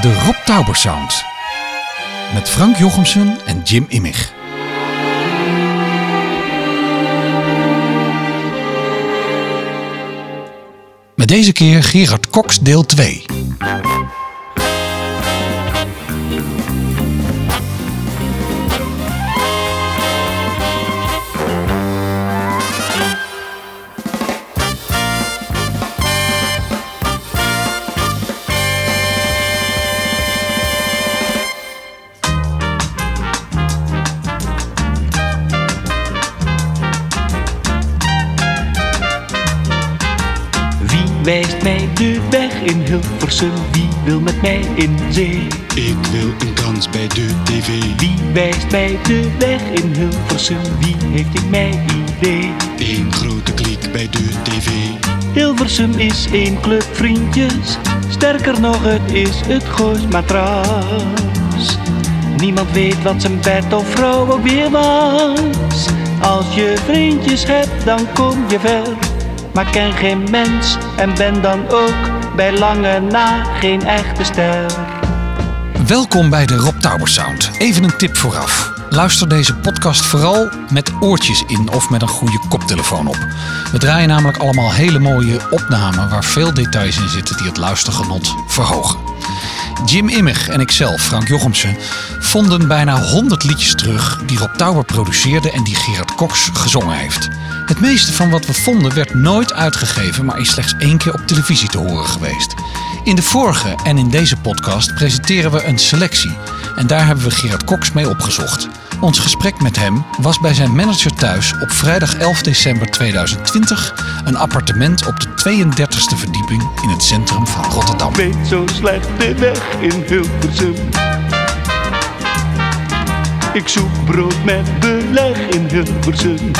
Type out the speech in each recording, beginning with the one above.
De Rob Tauber Sound. Met Frank Jochemsen en Jim Immig. Met deze keer Gerard Cox deel 2. Hilversum? Wie wil met mij in zee? Ik wil een kans bij de tv. Wie wijst mij de weg in Hilversum? Wie heeft in mij idee? Eén grote kliek bij de tv. Hilversum is één club vriendjes. Sterker nog, het is het Goois matras. Niemand weet wat zijn bed of vrouw ook weer was. Als je vriendjes hebt, dan kom je ver. Maar ken geen mens en ben dan ook bij lange na geen echte ster. Welkom bij de Rob Tauber Sound. Even een tip vooraf. Luister deze podcast vooral met oortjes in of met een goede koptelefoon op. We draaien namelijk allemaal hele mooie opnamen waar veel details in zitten die het luistergenot verhogen. Jim Immig en ikzelf, Frank Jochemsen, vonden bijna 100 liedjes terug die Rob Tauber produceerde en die Gerard Cox gezongen heeft. Het meeste van wat we vonden werd nooit uitgegeven, maar is slechts één keer op televisie te horen geweest. In de vorige en in deze podcast presenteren we een selectie en daar hebben we Gerard Cox mee opgezocht. Ons gesprek met hem was bij zijn manager thuis op vrijdag 11 december 2020, een appartement op de 32e verdieping in het centrum van Rotterdam. Ik weet zo slecht weg in Hilversum. Ik zoek brood met beleg in Hilversum.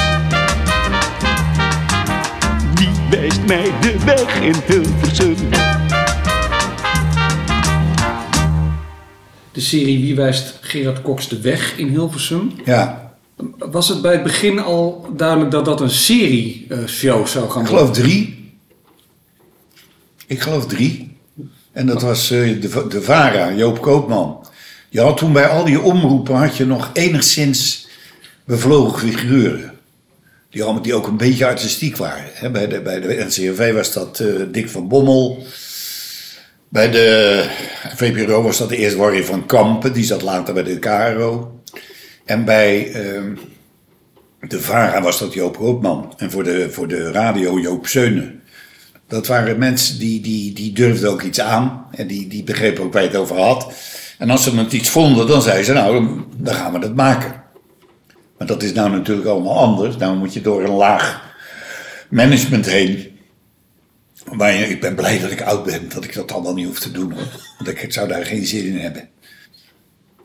Wijst mij de weg in Hilversum? de serie Wie wijst Gerard Cox de weg in Hilversum. Ja, Was het bij het begin al duidelijk dat dat een serie eh, show zou gaan ik worden? geloof drie. Ik geloof drie. En dat was eh, de, de VARA, Joop Koopman. Je had toen bij al die omroepen had je nog enigszins bevlogen figuren. Die, allemaal, die ook een beetje artistiek waren. Bij, de, bij de NCRV was dat eh, Dick van Bommel. Bij de VPRO was dat eerst Warrie van Kampen. Die zat later bij de KRO. En bij... ehm, De VARA was dat Joop Roodman. En voor de, voor de radio Joop Zeunen. Dat waren mensen die, die, die durfden ook iets aan. En die, die begrepen ook waar je het over had. En als ze het iets vonden, dan zeiden ze, nou, dan gaan we dat maken. Maar dat is nou natuurlijk allemaal anders. Nou moet je door een laag management heen. Maar ik ben blij dat ik oud ben, dat ik dat allemaal niet hoef te doen. Hoor. Want ik zou daar geen zin in hebben.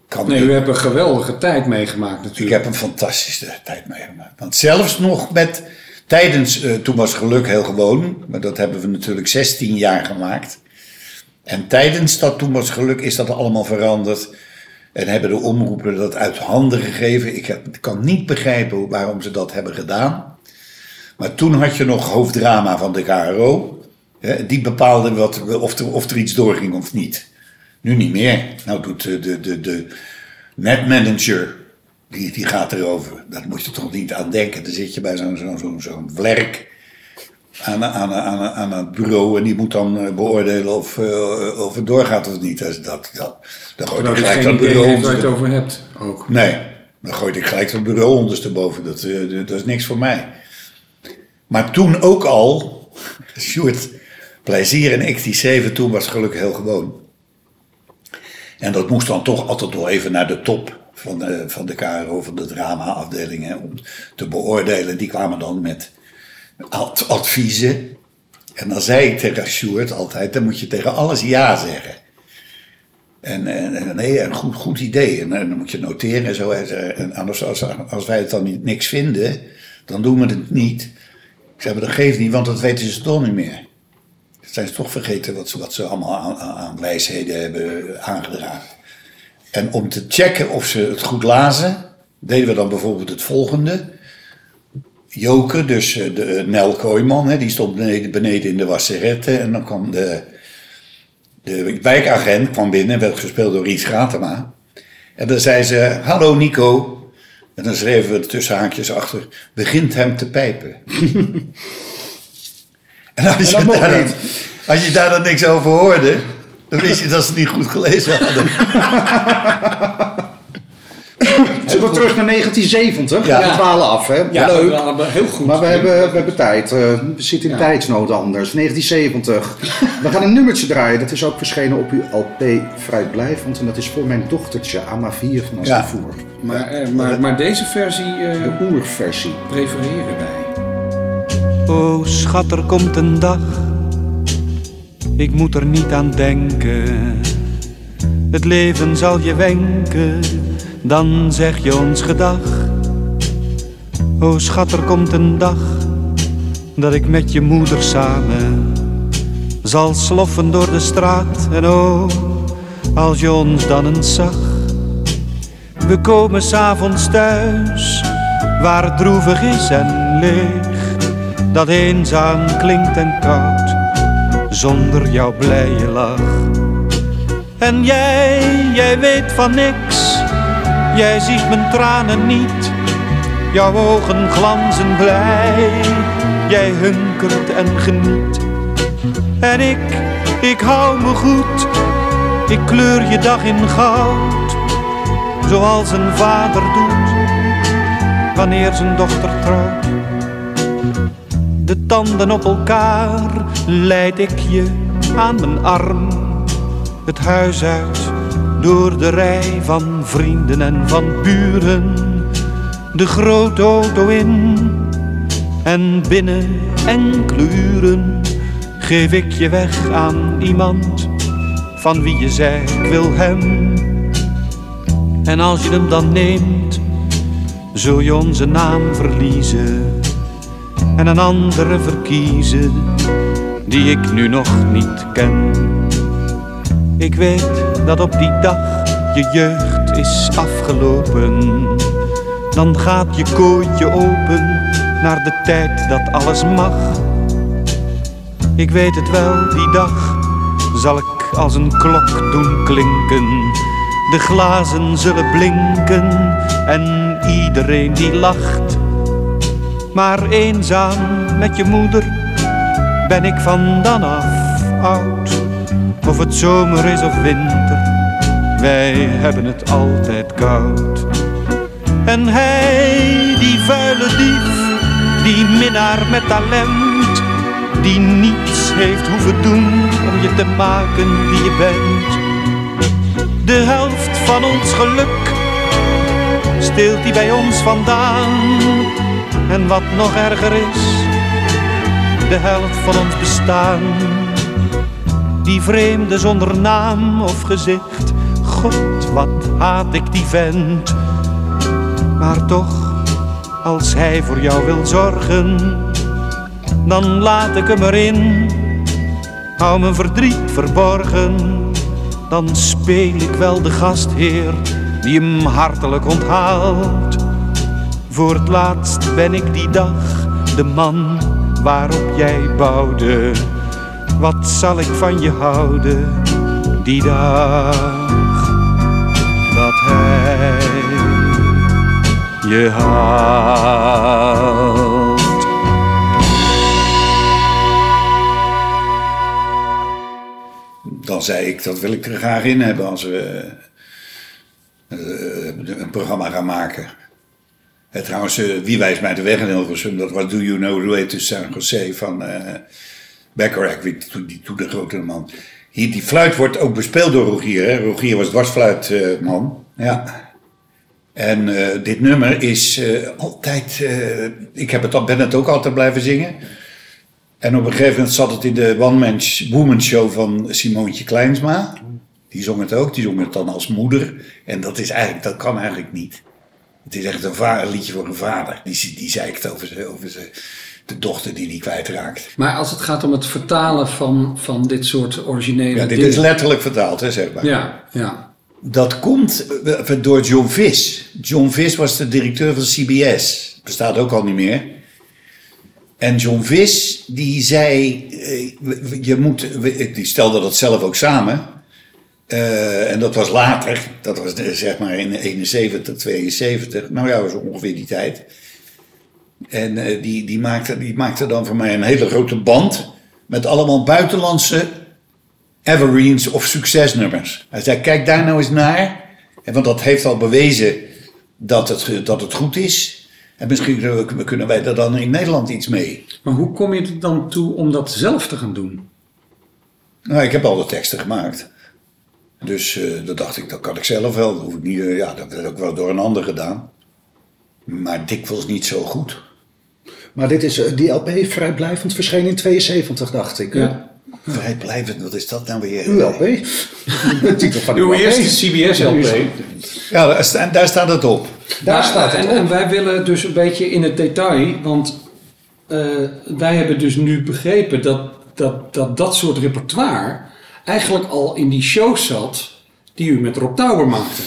Kan Nee, u hebt een geweldige tijd meegemaakt ik natuurlijk. heb een fantastische tijd meegemaakt. Want zelfs nog met, tijdens, eh, toen was geluk heel gewoon, maar dat hebben we natuurlijk 16 jaar gemaakt. En tijdens dat toen was geluk is dat allemaal veranderd. En hebben de omroepen dat uit handen gegeven. Ik kan niet begrijpen waarom ze dat hebben gedaan. Maar toen had je nog hoofddrama van de KRO. Die bepaalde wat, of, er, of er iets doorging of niet. Nu niet meer. Nou doet de, de, de, netmanager, die, die gaat erover. Dat moet je toch niet aan denken. Dan zit je bij zo'n zo'n zo'n zo'n vlerk aan, aan, aan, aan het bureau en die moet dan eh, beoordelen of, eh, of het doorgaat of niet. Dus dat, dat, dan gooi Terwijl ik gelijk dat bureau waar je het over hebt ook. Nee, dan gooi ik gelijk dat bureau ondersteboven. Dat, eh, dat is niks voor mij. Maar toen ook al, Sjoerd, Plezier en ik, die zeven, toen was geluk heel gewoon. En dat moest dan toch altijd wel even naar de top van de, van de KRO, van de drama-afdeling, hè, om te beoordelen. Die kwamen dan met ad- adviezen. En dan zei ik tegen Sjoerd altijd, dan moet je tegen alles ja zeggen. En, en, en nee, een goed, goed idee. En, dan moet je noteren en zo. En, anders, als, als wij het dan niet, niks vinden, dan doen we het niet. Zei, maar dat geeft niet, want dat weten ze toch niet meer. Dan zijn ze toch vergeten wat ze, wat ze allemaal aan, aan wijsheden hebben aangedragen. En om te checken of ze het goed lazen, deden we dan bijvoorbeeld het volgende. Joker, dus eh, de, eh, Nel Kooijman, hè, die stond beneden, beneden in de wasserette. En dan kwam de, de wijkagent kwam binnen, werd gespeeld door Ries Gratema. En dan zei ze, hallo Nico. En dan schreven we er tussen haakjes achter, begint hem te pijpen. en als je, daar dan, als je daar dan niks over hoorde, dan wist je dat ze het niet goed gelezen hadden. We terug naar 1970? Ja. We dwalen af, hè? Ja, Leuk. heel goed. Maar we hebben, we hebben tijd. Eh, we zitten in tijdsnood anders. 1970. We gaan een nummertje draaien. Dat is ook verschenen op uw LP Vrijblijvend. En dat is voor mijn dochtertje, Ama 4 van Ja. Astivoer. Maar, eh, maar, maar deze versie eh, De oerversie. prefereren wij. O schat, er komt een dag, ik moet er niet aan denken. Het leven zal je wenken, dan zeg je ons gedag. O schat, er komt een dag, dat ik met je moeder samen zal sloffen door de straat. En o, als je ons dan eens zag, we komen s'avonds thuis, waar het droevig is en leeg dat eenzaam klinkt en koud, zonder jouw blije lach. En jij, jij weet van niks, jij ziet mijn tranen niet. Jouw ogen glanzen blij, jij hunkert en geniet. En ik, ik hou me goed, ik kleur je dag in goud, zoals een vader doet, wanneer zijn dochter trouwt de tanden op elkaar leid ik je aan mijn arm. Het huis uit, door de rij van vrienden en van buren. De grote auto in en binnen enkele uren geef ik je weg aan iemand van wie je zei ik wil hem. En als je hem dan neemt, zul je onze naam verliezen en een andere verkiezen die ik nu nog niet ken. Ik weet dat op die dag je jeugd is afgelopen. Dan gaat je kooitje open naar de tijd dat alles mag. Ik weet het wel, die dag zal ik als een klok doen klinken. De glazen zullen blinken en iedereen die lacht. Maar eenzaam met je moeder ben ik van dan af oud. Of het zomer is of winter, wij hebben het altijd koud. En hij, die vuile dief, die minnaar met talent, die niets heeft hoeven doen om je te maken wie je bent. De helft van ons geluk steelt hij bij ons vandaan. En wat nog erger is, de helft van ons bestaan. Die vreemde zonder naam of gezicht, God, wat haat ik die vent. Maar toch, als hij voor jou wil zorgen, dan laat ik hem erin. Hou mijn verdriet verborgen, dan speel ik wel de gastheer die hem hartelijk onthaalt. Voor het laatst ben ik die dag de man waarop jij bouwde. Wat zal ik van je houden die dag dat hij je haalt? Dan zei ik, dat wil ik er graag in hebben als we eh, een programma gaan maken. Eh, trouwens, eh, Wie wijst mij de weg in Hilversum? Dat was Do You Know The Way to San Jose van Bacharach, die, die toen de grote man. Hier, die fluit wordt ook bespeeld door Rogier. Rogier was dwarsfluitman. ja. En eh, dit nummer is eh, altijd... eh, ik heb het, ben het ook altijd blijven zingen. En op een gegeven moment zat het in de One Man Show van Simoontje Kleinsma. Die zong het ook. Die zong het dan als moeder. En dat is eigenlijk, dat kan eigenlijk niet. Het is echt een, liedje voor een vader. Die, die zeikt over, ze, over ze, de dochter die hij kwijtraakt. Maar als het gaat om het vertalen van, van dit soort originele Ja, dit dingen. is letterlijk vertaald, hè, zeg maar. Ja, ja. Dat komt eh, door John Vis. John Vis was de directeur van CBS. Bestaat ook al niet meer. En John Vis, die zei, eh, je moet, die stelde dat zelf ook samen. Eh, en dat was later, dat was eh, zeg maar in 71, 72. Nou ja, was ongeveer die tijd. En eh, die, die, maakte, die maakte dan voor mij een hele grote band met allemaal buitenlandse evergreens of succesnummers. Hij zei, kijk daar nou eens naar. En want dat heeft al bewezen dat het, dat het goed is. En misschien kunnen wij er dan in Nederland iets mee. Maar hoe kom je er dan toe om dat zelf te gaan doen? Nou, ik heb al de teksten gemaakt. Dus eh dat dacht ik, dat kan ik zelf wel. Dat hoef ik niet, eh, ja, dat werd ook wel door een ander gedaan. Maar dikwijls niet zo goed. Maar dit is, eh, die LP vrijblijvend verschenen in 72, dacht ik. Ja. Vrijblijvend, wat is dat nou weer? Uw LP? De titel van uw eerste CBS-LP. Ja, daar, daar staat het op. Daar staat het en, op. en wij willen dus een beetje in het detail, want eh, wij hebben dus nu begrepen dat dat, dat dat soort repertoire eigenlijk al in die shows zat die u met Rob Tower maakte.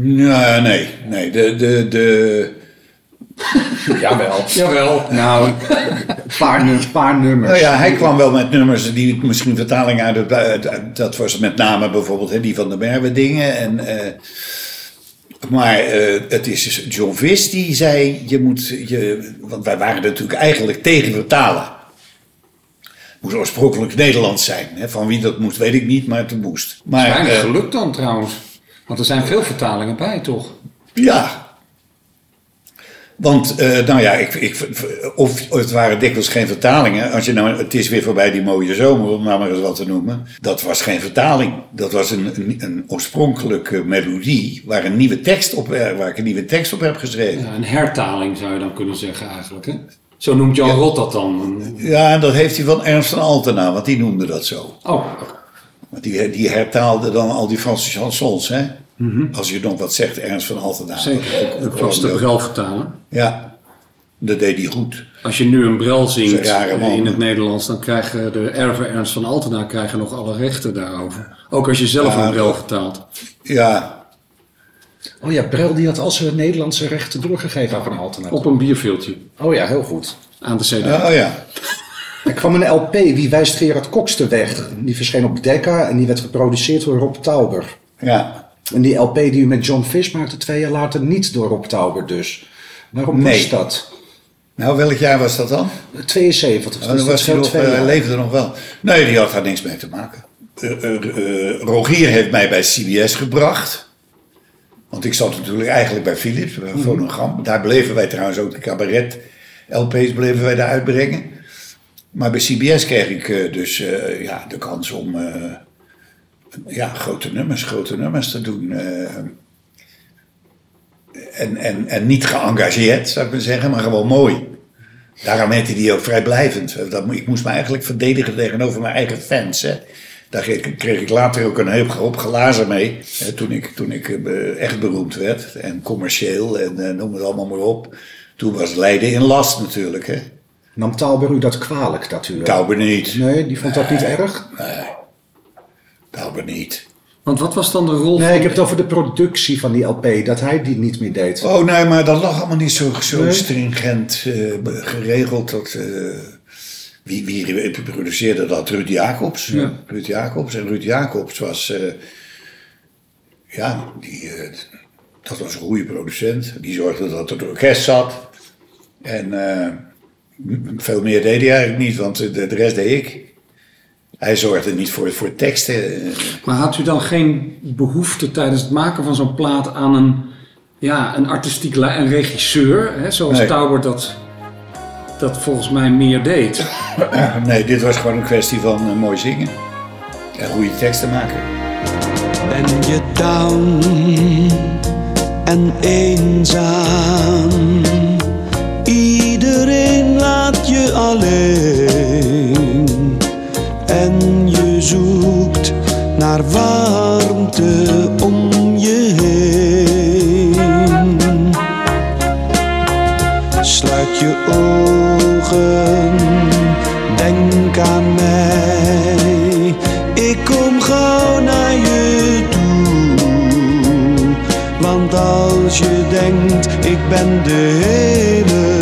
Ja, nee, nee. De, de, de, Jawel. Jawel. Nou, een paar, nu- paar nummers. nou ja, hij kwam wel met nummers die misschien vertaling uit het Dat was met name bijvoorbeeld hè, die van de Merwe dingen. En, eh, maar eh, het is dus John Vis die zei, je moet... Je, want wij waren natuurlijk eigenlijk tegen vertalen. Moest oorspronkelijk Nederlands zijn. Hè? Van wie dat moest, weet ik niet, maar het moest. Maar, Weinig eh, gelukt dan trouwens. Want er zijn veel vertalingen bij, toch? Ja. Want, eh, nou ja, ik, ik, of het waren dikwijls geen vertalingen. Als je nou, het is weer voorbij die mooie zomer, om nou maar eens wat te noemen. Dat was geen vertaling. Dat was een, een, een oorspronkelijke melodie waar, een nieuwe tekst op, eh, waar ik een nieuwe tekst op heb geschreven. Ja, een hertaling zou je dan kunnen zeggen eigenlijk. Hè? Zo noemt Jan Rot dat dan. Ja, en dat heeft hij van Ernst van Altena, want die noemde dat zo. Oh, Want die, die hertaalde dan al die Franse chansons, hè. Als je nog wat zegt, Ernst van Altena. zeker. Ook- Een ook vaste wel- brel vertalen. Ja, dat deed hij goed. Als je nu een brel Dat zingt in het Nederlands, dan krijgen de erven Ernst van Altena krijgen nog alle rechten daarover. Ook als je zelf Ja, een brel dat- vertaalt. Ja, Oh ja, Brel die had al zijn Nederlandse rechten doorgegeven aan Van Altena. Op een bierveeltje Oh ja, heel goed. aan de cd. oh ja. Er kwam een LP, Wie wijst Gerard de weg? Die verscheen op Decca en die werd geproduceerd door Rob Tauber. Ja, En die LP die u met John Fish maakte twee jaar later niet door Rob Tauber dus. Waarom Nee. was dat? Nou, welk jaar was dat dan? 72. Oh, dus dan dat was hij nog, eh, leefde nog wel. Nee, die had daar niks mee te maken. Eh, eh, Rogier heeft mij bij CBS gebracht. Want ik zat natuurlijk eigenlijk bij Philips, bij een fonogram. Daar bleven wij trouwens ook de cabaret LP's bleven wij daar uitbrengen. Maar bij CBS kreeg ik dus ja, de kans om ja, grote nummers, grote nummers te doen. eh. en, en, en niet geëngageerd, zou ik maar zeggen, maar gewoon mooi. Daarom heette die ook vrijblijvend. Dat, ik moest me eigenlijk verdedigen tegenover mijn eigen fans. Hè. Daar kreeg, kreeg ik later ook een heel hoop glazen mee. Hè, toen ik, toen ik eh, echt beroemd werd. En commercieel en eh, noem het allemaal maar op. Toen was Leiden in last natuurlijk. Hè. Nam Tauber u dat kwalijk dat u... Tauber niet. Nee, die vond dat niet erg? Tauber niet. Want wat was dan de rol Nee, van... ik heb het over de productie van die LP, dat hij die niet meer deed. Oh nee, maar dat lag allemaal niet zo, zo Nee. stringent eh, geregeld. Dat, eh, wie, wie produceerde dat? Ruud Jacobs. Ja. Ruud Jacobs. En Ruud Jacobs was... eh, ja, die, dat was een goede producent. Die zorgde dat het orkest zat. En eh, veel meer deed hij eigenlijk niet, want de, de rest deed ik. Hij zorgde niet voor, voor teksten. eh, Maar had u dan geen behoefte tijdens het maken van zo'n plaat aan een, ja, een artistiek een regisseur, hè, zoals Nee. Tauber dat, dat volgens mij meer deed? Nee, dit was gewoon een kwestie van eh, mooi zingen. En goede teksten maken. Ben je down en eenzaam? Iedereen laat je alleen en je zoekt naar warmte om je heen. Sluit je ogen, denk aan mij. Ik kom gauw naar je toe. Want als je denkt, ik ben de hele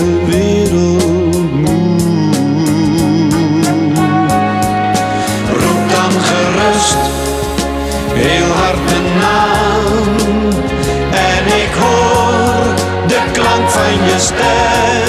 van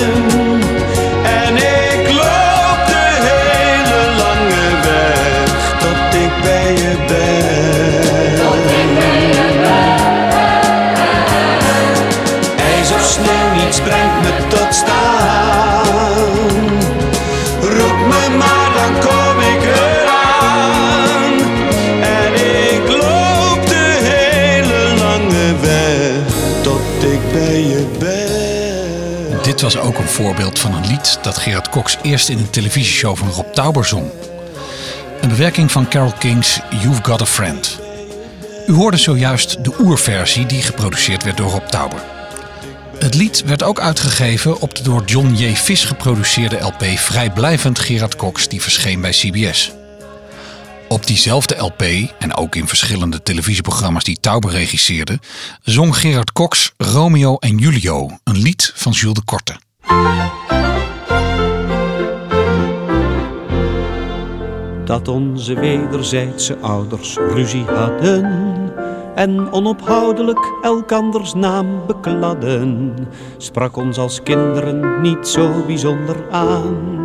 was ook een voorbeeld van een lied dat Gerard Cox eerst in een televisieshow van Rob Tauber zong. Een bewerking van Carole King's You've Got a Friend. U hoorde zojuist de oerversie die geproduceerd werd door Rob Tauber. Het lied werd ook uitgegeven op de door John J. Vis geproduceerde LP Vrijblijvend Gerard Cox die verscheen bij CBS. Op diezelfde LP, en ook in verschillende televisieprogramma's die Tauber regisseerde, zong Gerard Cox Romeo en Julio, een lied van Jules de Korte. dat onze wederzijdse ouders ruzie hadden en onophoudelijk elkanders naam bekladden, sprak ons als kinderen niet zo bijzonder aan.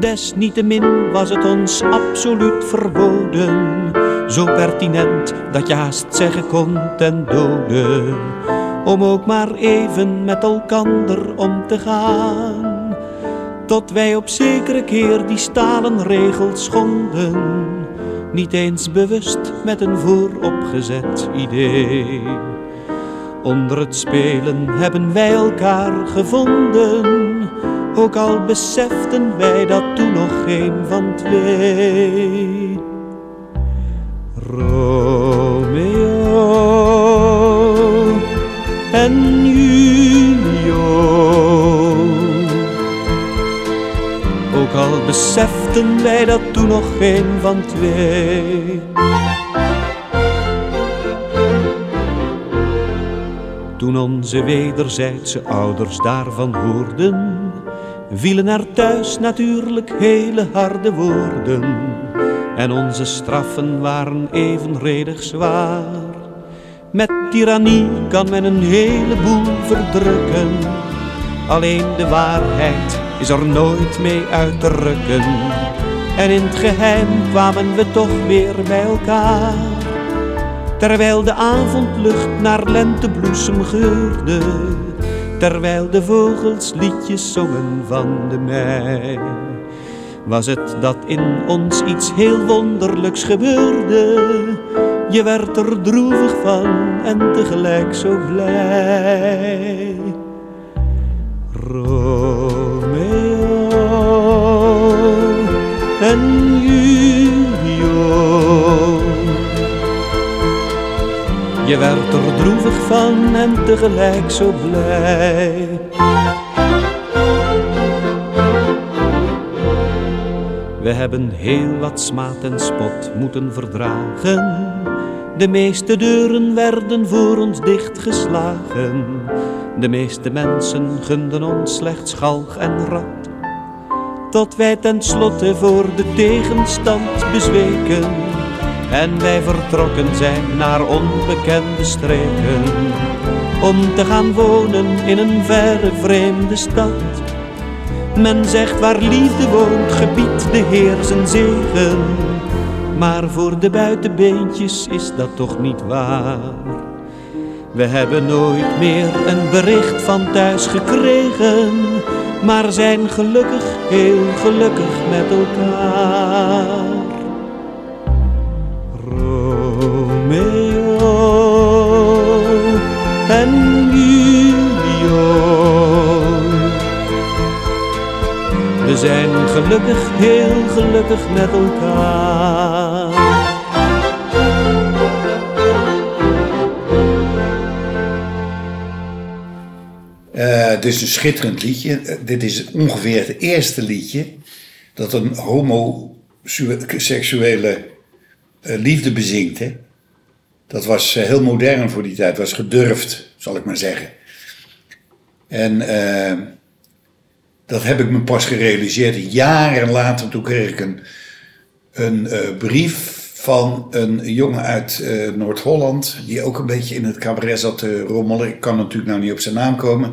Desniettemin was het ons absoluut verboden, zo pertinent dat je haast zeggen kon ten dode, om ook maar even met elkander om te gaan. Tot wij op zekere keer die stalen regels schonden, niet eens bewust met een vooropgezet idee. Onder het spelen hebben wij elkaar gevonden, ook al beseften wij dat toen nog geen van twee. Romeo en Julio. Ook al beseften wij dat toen nog geen van twee. Toen onze wederzijdse ouders daarvan hoorden, vielen er thuis natuurlijk hele harde woorden. En onze straffen waren evenredig zwaar. Met tirannie kan men een heleboel verdrukken. Alleen de waarheid is er nooit mee uit te rukken. En in het geheim kwamen we toch weer bij elkaar. Terwijl de avondlucht naar lentebloesem geurde. Terwijl de vogels liedjes zongen van de mei. Was het dat in ons iets heel wonderlijks gebeurde? Je werd er droevig van en tegelijk zo blij. Romeo en Julio. Je werd er droevig van en tegelijk zo blij. We hebben heel wat smaad en spot moeten verdragen. De meeste deuren werden voor ons dichtgeslagen. De meeste mensen gunden ons slechts galg en rat. Tot wij tenslotte voor de tegenstand bezweken. En wij vertrokken zijn naar onbekende streken. Om te gaan wonen in een verre vreemde stad. Men zegt waar liefde woont, gebiedt de Heer zijn zegen. Maar voor de buitenbeentjes is dat toch niet waar. We hebben nooit meer een bericht van thuis gekregen, maar zijn gelukkig, heel gelukkig met elkaar. We zijn gelukkig, heel gelukkig met elkaar. Eh, het is een schitterend liedje. Eh, dit is ongeveer het eerste liedje dat een homoseksuele eh, liefde bezingt. Hè? Dat was eh, heel modern voor die tijd, was gedurfd, zal ik maar zeggen. En eh, dat heb ik me pas gerealiseerd. Jaren later, toen kreeg ik een, een eh, brief van een jongen uit eh, Noord-Holland, die ook een beetje in het cabaret zat te rommelen. Ik kan natuurlijk nou niet op zijn naam komen.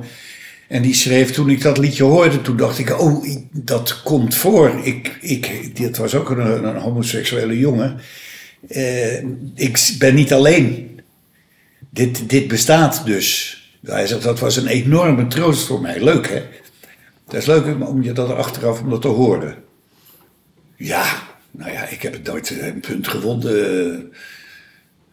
En die schreef, toen ik dat liedje hoorde, toen dacht ik, oh, dat komt voor. Ik, ik, dit was ook een, een homoseksuele jongen. Eh, ik ben niet alleen. Dit, dit bestaat dus. Hij zegt, dat was een enorme troost voor mij. Leuk, hè? Dat is leuk om- je dat achteraf om dat te horen. Ja, nou ja, ik heb het nooit eh, een punt gevonden.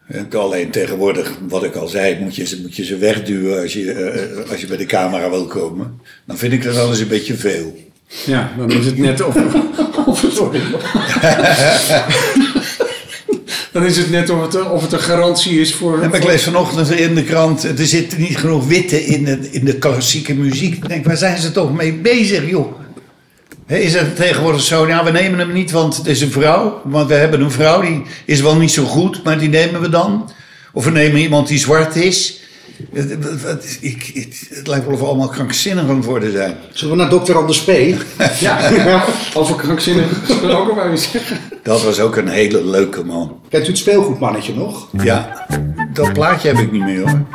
Eh, Alleen tegenwoordig, wat ik al zei, moet je ze, moet je ze wegduwen als je, eh, als je bij de camera wil komen. Dan vind ik dat alles een beetje veel. Ja, dan is het net of, of het... Dan is het net of het, of het een garantie is voor... Ik lees vanochtend in de krant, er zit niet genoeg witte in de, in de klassieke muziek. Ik denk, waar zijn ze toch mee bezig, joh? Is het tegenwoordig zo, ja, we nemen hem niet, want het is een vrouw. Want we hebben een vrouw, die is wel niet zo goed, maar die nemen we dan. Of we nemen iemand die zwart is. Het, het- het- ik, het, het lijkt wel of we allemaal krankzinnig aan het worden zijn. Zullen we naar dokter Anders P? Ja, over krankzinnig gesproken, wou je zeggen. Dat was ook een hele leuke man. Kent u het speelgoedmannetje nog? Ja, dat plaatje heb ik niet meer hoor.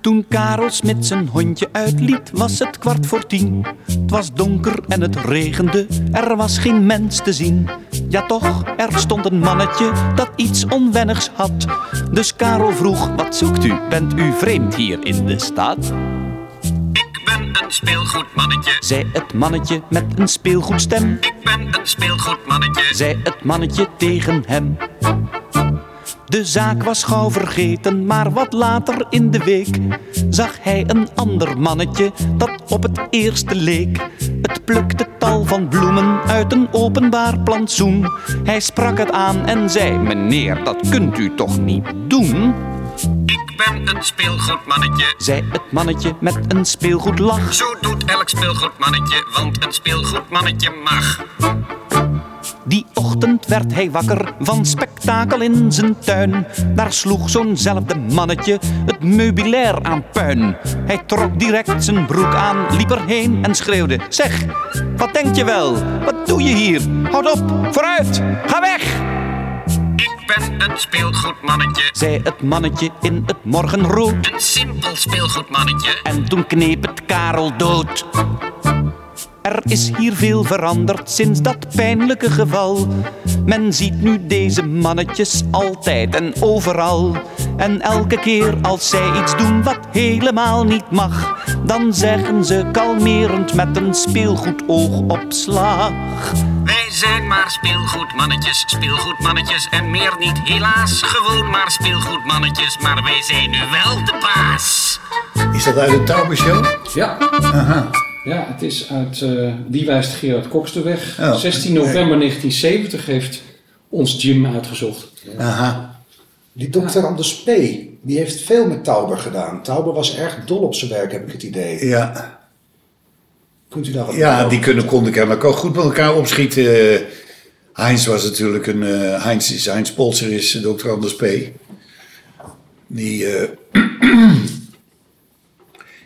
Toen Karel Smit zijn hondje uitliet, was het kwart voor tien. Het was donker en het regende, er was geen mens te zien. Ja toch, er stond een mannetje dat iets onwennigs had. Dus Karel vroeg, wat zoekt u? Bent u vreemd hier in de stad? Ik ben een speelgoedmannetje. Zei het mannetje met een speelgoedstem. Ik ben een speelgoedmannetje. Zei het mannetje tegen hem. De zaak was gauw vergeten, maar wat later in de week zag hij een ander mannetje dat op het eerste leek. Het plukte tal van bloemen uit een openbaar plantsoen. Hij sprak het aan en zei: Meneer, dat kunt u toch niet doen? Ik ben een speelgoedmannetje. Zei het mannetje met een speelgoedlach. Zo doet elk speelgoedmannetje, want een speelgoedmannetje mag. Die ochtend werd hij wakker van spektakel in zijn tuin. Daar sloeg zo'nzelfde mannetje het meubilair aan puin. Hij trok direct zijn broek aan, liep erheen en schreeuwde: Zeg, wat denk je wel? Wat doe je hier? Houd op, vooruit, ga weg! Ik ben een speelgoedmannetje. Zei het mannetje in het morgenrood. Een simpel speelgoedmannetje. En toen kneep het Karel dood. Er is hier veel veranderd sinds dat pijnlijke geval. Men ziet nu deze mannetjes altijd en overal. En elke keer als zij iets doen wat helemaal niet mag, dan zeggen ze kalmerend met een speelgoedoogopslag. Wij zijn maar speelgoedmannetjes, speelgoedmannetjes en meer niet. Helaas, gewoon maar speelgoedmannetjes, maar wij zijn nu wel de baas. Is dat uit de Taubershow? Ja. Ja, het is uit uh, Wie wijst Gerard Koksterweg. Oh. 16 november 1970 heeft ons Jim uitgezocht. Aha. Die dokter Anders P. die heeft veel met Tauber gedaan. Tauber was erg dol op zijn werk, heb ik het idee. Ja, Kunt u daar wat ja over die kunnen, konden kennelijk ook goed met elkaar opschieten. Heinz was natuurlijk een... eh, Heinz, is, Heinz Polser is eh, Dr. Anders P. Die... eh,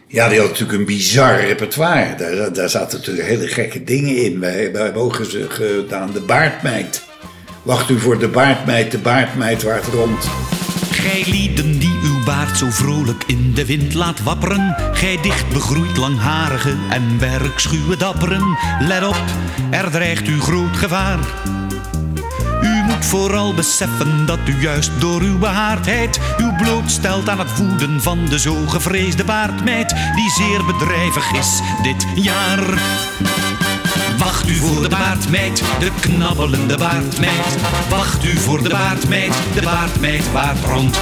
Ja, die had natuurlijk een bizar repertoire. Daar, daar zaten natuurlijk hele gekke dingen in. Wij, wij hebben ook gedaan de baardmeid. Wacht u voor de baardmeid, de baardmeid waart rond. Gij lieden die uw baard zo vrolijk in de wind laat wapperen. Gij dicht begroeid langharige en werkschuwe dapperen. Let op, er dreigt u groot gevaar. Vooral beseffen dat u juist door uw behaardheid uw blootstelt aan het woeden van de zo gevreesde baardmeid, die zeer bedrijvig is dit jaar. Wacht u voor de baardmeid, de knabbelende baardmeid. Wacht u voor de baardmeid, de baardmeid waart rond.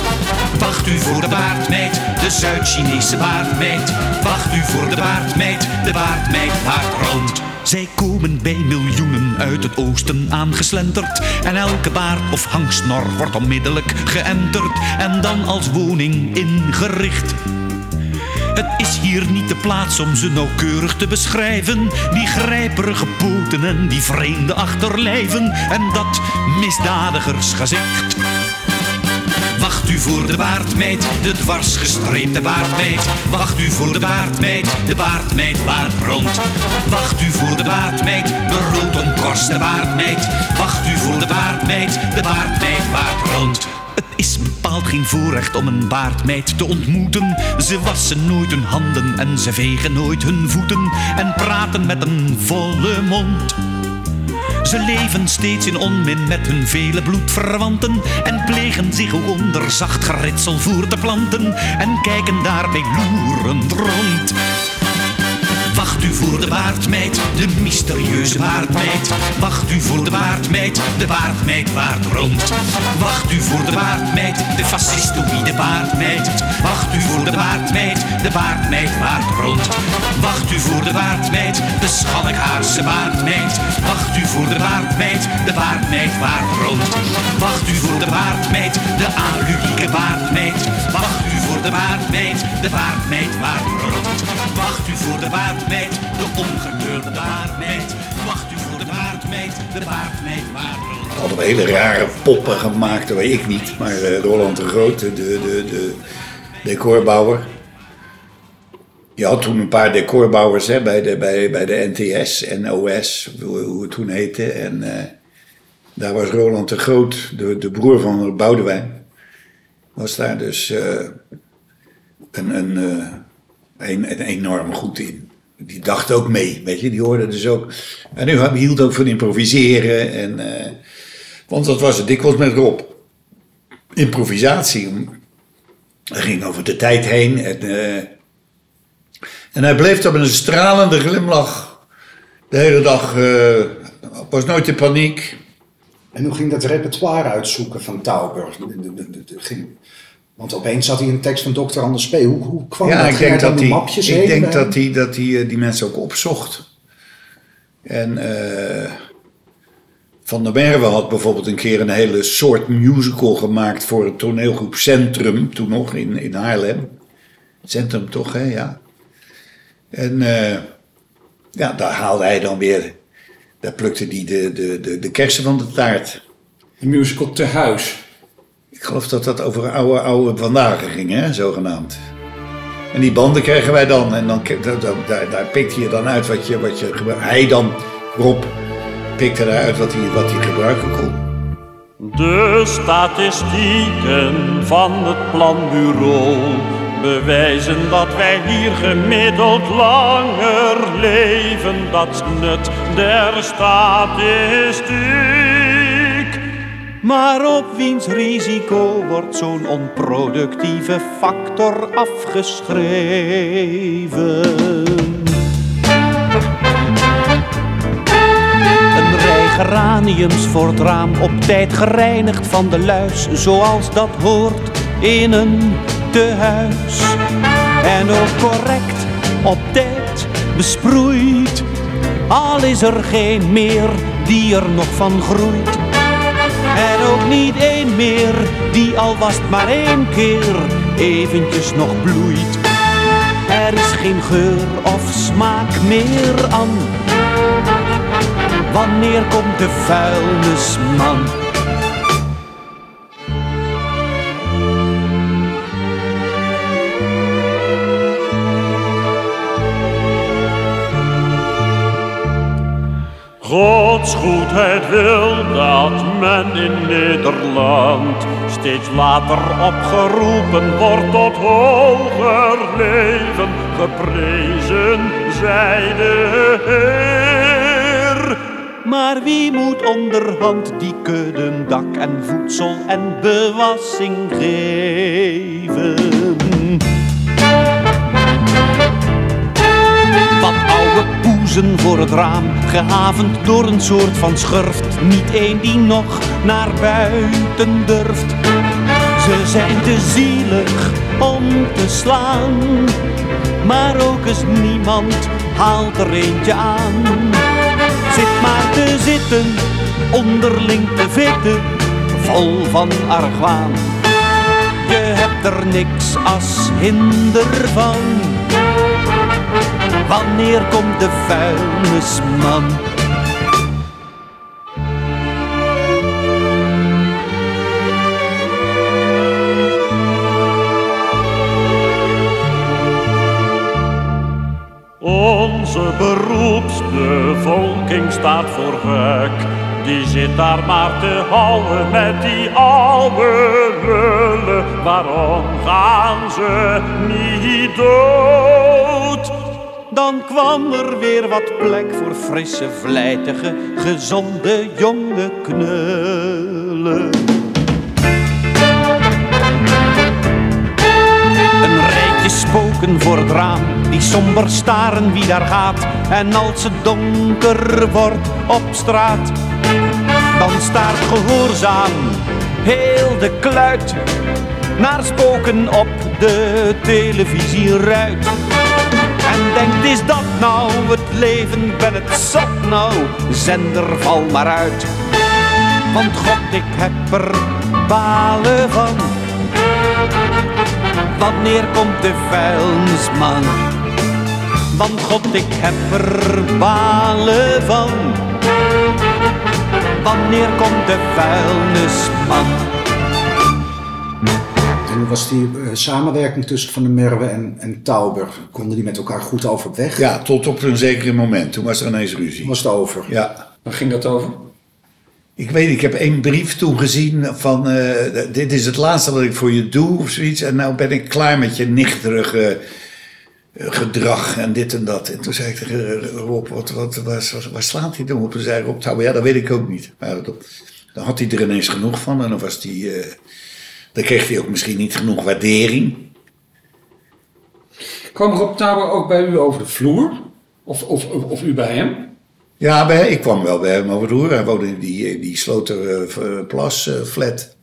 Wacht u voor de baardmeid, de Zuid-Chinese baardmeid. Wacht u voor de baardmeid, de baardmeid waart rond. Zij komen bij miljoenen uit het oosten aangeslenterd. En elke baard of hangsnor wordt onmiddellijk geënterd. En dan als woning ingericht. Het is hier niet de plaats om ze nauwkeurig te beschrijven. Die grijperige poten en die vreemde achterlijven. En dat misdadigersgezicht. Wacht u voor de baardmeid, de dwarsgestreepte baardmeid. Wacht u voor de baardmeid, de baardmeid waard rond. Wacht u voor de baardmeid, de rood omkorste baardmeid. Wacht u voor de baardmeid, de baardmeid waard rond. Het is bepaald geen voorrecht om een baardmeid te ontmoeten. Ze wassen nooit hun handen en ze vegen nooit hun voeten en praten met een volle mond. Ze leven steeds in onmin met hun vele bloedverwanten en plegen zich onder zacht geritsel voer te planten en kijken daarbij loerend rond. Wacht u voor de baardmeid, de mysterieuze baardmeid. Wacht u voor de baardmeid, de baardmeid waart rond. Wacht u voor de baardmeid, de fascistoïde baardmeid. Wacht u voor de baardmeid, de baardmeid waart rond. Wacht u voor de baardmeid, de schalkhaarse baardmeid. Wacht u voor de baardmeid, de baardmeid waart rond. Wacht u voor de baardmeid, de aludieke baardmeid. Wacht u de baardmeid, de baardmeid waart rond. Wacht u voor de baardmeid, de ongekleurde baardmeid. Wacht u voor de baardmeid, de baardmeid waart rond. Hadden we hele rare poppen gemaakt, dat weet ik niet. Maar eh, Roland de Groot, de, de, de decorbouwer. Je had toen een paar decorbouwers hè, bij, de, bij, bij de NTS en OS, hoe, het toen heette. En eh, daar was Roland de Groot, de, de broer van Boudewijn. Was daar dus eh, een, een, eh, een, een enorm goed in. Die dacht ook mee, weet je, die hoorde dus ook. En nu hield ook van improviseren. En, eh, want dat was het dikwijls met Rob. Improvisatie. Hij ging over de tijd heen. En, eh, en hij bleef daar met een stralende glimlach de hele dag. eh was nooit in paniek. En hoe ging dat repertoire uitzoeken van Tauber? Want opeens zat hij een tekst van Dr. Anders P. Hoe, hoe kwam Ja, dat? ik denk dat de hij, mapjes ik denk dat hij, dat hij eh, die mensen ook opzocht. En eh, Van der Merwe had bijvoorbeeld een keer een hele soort musical gemaakt voor het toneelgroep Centrum, toen nog in, in Haarlem. Centrum toch, hè, ja. En eh, ja, daar haalde hij dan weer, daar plukte hij de, de, de, de kersen van de taart. De musical Te Huis. Ik geloof dat dat over oude, oude vandaag ging, hè, zogenaamd. En die banden kregen wij dan. En dan, daar, daar pikte je dan uit wat je, wat je. Hij dan, Rob, pikte daaruit wat hij, wat hij gebruiken kon. De statistieken van het planbureau bewijzen dat wij hier gemiddeld langer leven. Dat is nut der statistiek. Maar op wiens risico wordt zo'n onproductieve factor afgeschreven? Een rij geraniums voor het raam, op tijd gereinigd van de luis, zoals dat hoort in een tehuis. En ook correct op tijd besproeid, al is er geen meer die er nog van groeit. Ook niet één meer die al was het maar één keer eventjes nog bloeit. Er is geen geur of smaak meer aan. Wanneer komt de vuilnisman? Gods goedheid wil dat men in Nederland steeds later opgeroepen wordt tot hoger leven. Geprezen zij de Heer. Maar wie moet onderhand die kudden dak en voedsel en bewassing geven? Voor het raam, gehavend door een soort van schurft. Niet één die nog naar buiten durft. Ze zijn te zielig om te slaan, maar ook eens niemand haalt er eentje aan. Zit maar te zitten, onderling te vitten, vol van argwaan. Je hebt er niks als hinder van. Wanneer komt de vuilnisman? Onze beroepsbevolking staat voor gek. Die zit daar maar te houden met die oude waarom gaan ze niet dood? Dan kwam er weer wat plek voor frisse, vlijtige, gezonde jonge knullen. Een rijtje spoken voor het raam, die somber staren wie daar gaat. En als het donker wordt op straat, dan staart gehoorzaam heel de kluit naar spoken op de televisieruit. En denkt, is dat nou het leven, ben het zat nou, zender val maar uit. Want god, ik heb er balen van. Wanneer komt de vuilnisman? Want god, ik heb er balen van. Wanneer komt de vuilnisman? Was die eh, samenwerking tussen Van der Merwe en, en Tauber? Konden die met elkaar goed overweg? Ja, tot op een zeker moment. Toen was er ineens ruzie. Was het over? Ja. Waar ging dat over? Ik weet, ik heb één brief toen gezien van... eh, dit is het laatste wat ik voor je doe of zoiets. En nou ben ik klaar met je nichterige eh, gedrag en dit en dat. En toen zei ik tegen Rob, wat, wat, waar, waar slaat hij dan op? Toen zei Rob, Tauber, ja, dat weet ik ook niet. Maar dat- dan had hij er ineens genoeg van. En dan was hij... eh, dan kreeg hij ook misschien niet genoeg waardering. Kwam Rob Tauber ook bij u over de vloer? Of, of, of, of u bij hem? Ja, bij, ik kwam wel bij hem over de roer. Hij woonde in die, die Sloterplas eh, flat.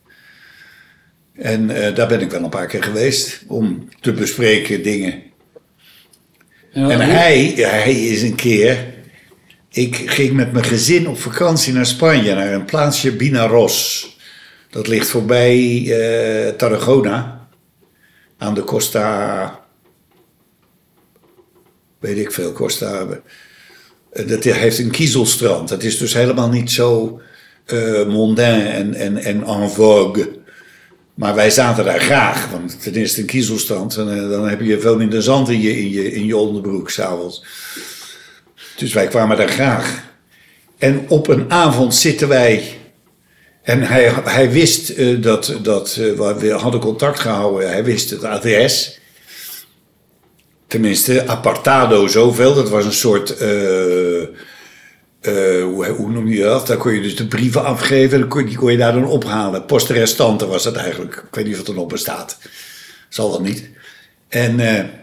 En eh, daar ben ik wel een paar keer geweest om te bespreken dingen. En, En hij, hij is een keer. Ik ging met mijn gezin op vakantie naar Spanje, naar een plaatsje Binaros. Dat ligt voorbij eh, Tarragona. Aan de Costa. Weet ik veel, Costa. Eh, Dat heeft een kiezelstrand. Dat is dus helemaal niet zo eh mondain en, en, en en vogue. Maar wij zaten daar graag, want ten eerste een kiezelstrand. En dan heb je veel minder zand in je, in je, in je onderbroek s'avonds. Dus wij kwamen daar graag. En op een avond zitten wij. En hij, hij wist eh, dat, dat eh, we hadden contact gehouden. Hij wist het adres. Tenminste, apartado zoveel. Dat was een soort. eh, hoe, hoe noem je dat? Daar kon je dus de brieven afgeven. Kon, die kon je daar dan ophalen. Poste restante was dat eigenlijk. Ik weet niet of het er nog bestaat. Zal wel niet. En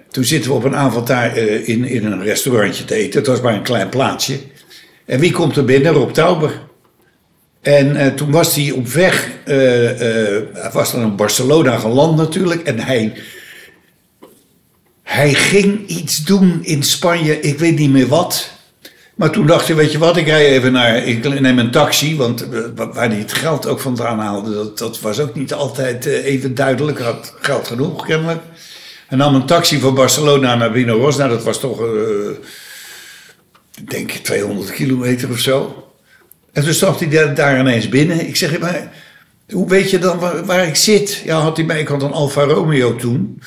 toen zitten we op een avond daar in, in een restaurantje te eten. Het was maar een klein plaatsje. En wie komt er binnen? Rob Tauber. En eh, toen was hij op weg. hij was dan in Barcelona geland natuurlijk. En hij hij ging iets doen in Spanje, ik weet niet meer wat. Maar toen dacht hij, weet je wat, ik rij even naar, ik neem een taxi. Want wa- waar hij het geld ook vandaan haalde, dat, dat was ook niet altijd even duidelijk. Hij had geld genoeg, kennelijk. Hij nam een taxi van Barcelona naar Vinoros. Nou, dat was toch, ik denk 200 kilometer of zo. En toen stapte hij daar, ineens binnen. Ik zeg, maar hoe weet je dan waar, waar ik zit? Ja, had hij mij, ik had een Alfa Romeo toen.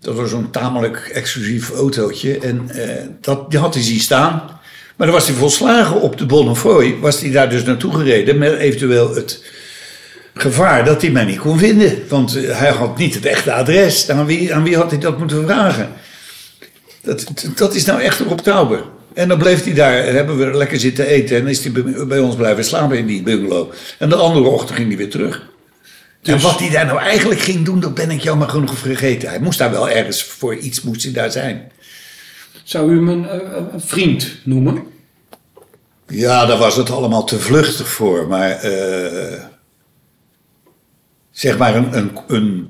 Dat was zo'n tamelijk exclusief autootje. En eh, dat, die had hij zien staan. Maar dan was hij volslagen op de Bonnefoy. Was hij daar dus naartoe gereden met eventueel het gevaar dat hij mij niet kon vinden. Want eh, hij had niet het echte adres. Aan wie, aan wie had hij dat moeten vragen? Dat, dat is nou echt op Tauber. En dan bleef hij daar, en hebben we lekker zitten eten. En is hij bij, bij ons blijven slapen in die bungalow. En de andere ochtend ging hij weer terug. En wat hij daar nou eigenlijk ging doen, dat ben ik jammer genoeg vergeten. Hij moest daar wel ergens voor iets moest hij daar zijn. Zou u hem een, eh, een vriend noemen? Ja, daar was het allemaal te vluchtig voor. Maar eh, zeg maar een, een, een,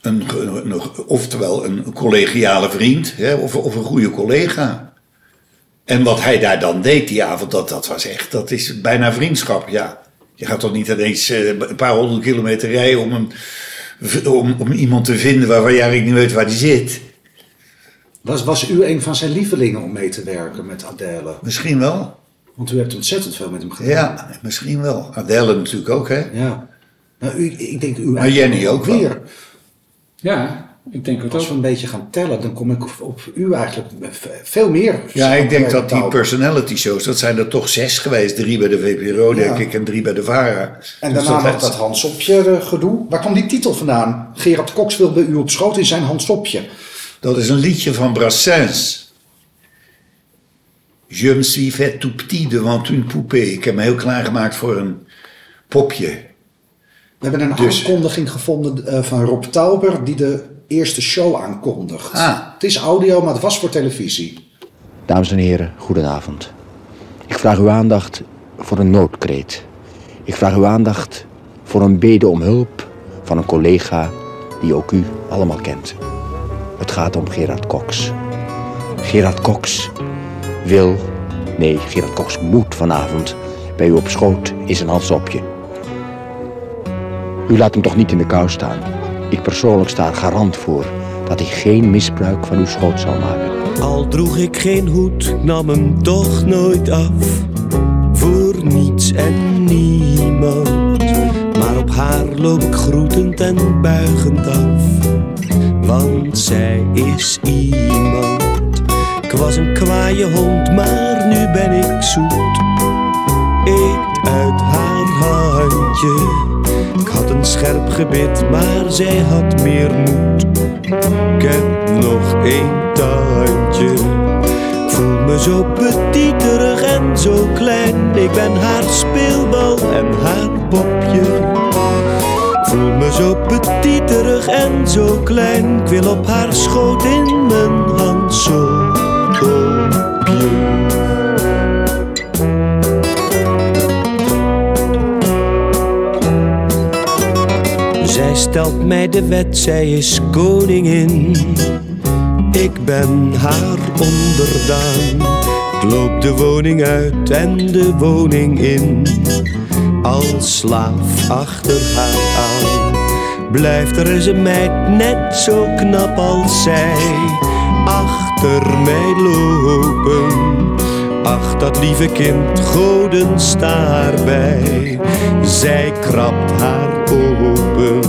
een, een- oftewel een collegiale vriend hè, of, of een goede collega. En wat hij daar dan deed die avond, dat, dat was echt, dat is bijna vriendschap, ja. Je gaat toch niet ineens eh, een paar honderd kilometer rijden om, een, om, om iemand te vinden waarvan je eigenlijk niet weet waar die zit. Was, was u een van zijn lievelingen om mee te werken met Adele? Misschien wel. Want u hebt ontzettend veel met hem gedaan. Ja, misschien wel. Adele natuurlijk ook, hè. Ja. Nou, u, ik denk u Maar Jenny ook wel. weer. Ja. Ik denk het Als ook. we een beetje gaan tellen, dan kom ik op, op u eigenlijk veel meer. Ja, ik denk dat die personality shows, dat zijn er toch zes geweest. Drie bij de VPRO, denk Ja. ik, en drie bij de VARA. En Dus daarna nog dat Hansopje eh, gedoe. Waar kwam die titel vandaan? Gerard Cox wil bij u op schoot in zijn Hansopje. Dat is een liedje van Brassens. Je me suis fait tout petit devant une poupée. Ik heb me heel klaargemaakt voor een popje. We hebben een Dus- aankondiging gevonden eh, van Rob Tauber die de eerste show aankondigt. Ah. Het is audio, maar het was voor televisie. Dames en heren, goedenavond. Ik vraag uw aandacht voor een noodkreet. Ik vraag uw aandacht voor een bede om hulp van een collega die ook u allemaal kent. Het gaat om Gerard Cox. Gerard Cox wil, nee, Gerard Cox moet vanavond bij u op schoot in zijn handsopje. U laat hem toch niet in de kou staan. Ik persoonlijk sta er garant voor dat hij geen misbruik van uw schoot zal maken. Al droeg ik geen hoed, nam hem toch nooit af. Voor niets en niemand. Maar op haar loop ik groetend en buigend af. Want zij is iemand. Ik was een kwaaie hond, maar nu ben ik zoet. Eet uit haar handje. Een scherp gebit, maar zij had meer moed. Ik heb nog één tandje. Voel me zo petiterig en zo klein. Ik ben haar speelbal en haar popje. Voel me zo petiterig en zo klein. Ik wil op haar schoot in mijn hand Stelt mij de wet, zij is koningin. Ik ben haar onderdaan. Ik loop de woning uit en de woning in. Als slaaf achter haar aan. Blijft er eens een meid net zo knap als zij. Achter mij lopen. Ach, dat lieve kind, goden sta erbij. Zij krabt haar open.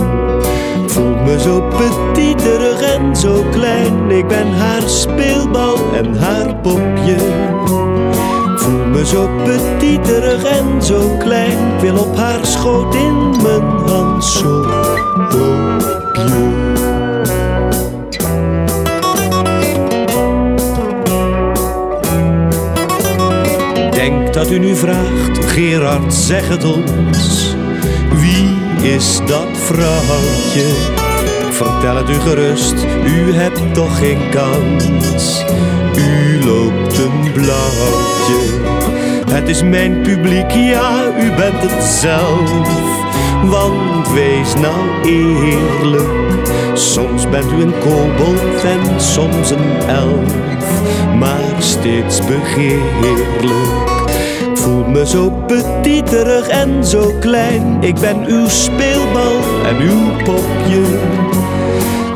Voel me zo petiterig en zo klein. Ik ben haar speelbal en haar popje. Voel me zo petiterig en zo klein. Ik wil op haar schoot in mijn hand Dat u nu vraagt, Gerard, zeg het ons. Wie is dat vrouwtje? Vertel het u gerust, u hebt toch geen kans. U loopt een blauwtje. Het is mijn publiek, ja, u bent het zelf. Want wees nou eerlijk, soms bent u een kobold en soms een elf. Maar steeds begeerlijk. Me zo petiterig en zo klein. Ik ben uw speelbal en uw popje.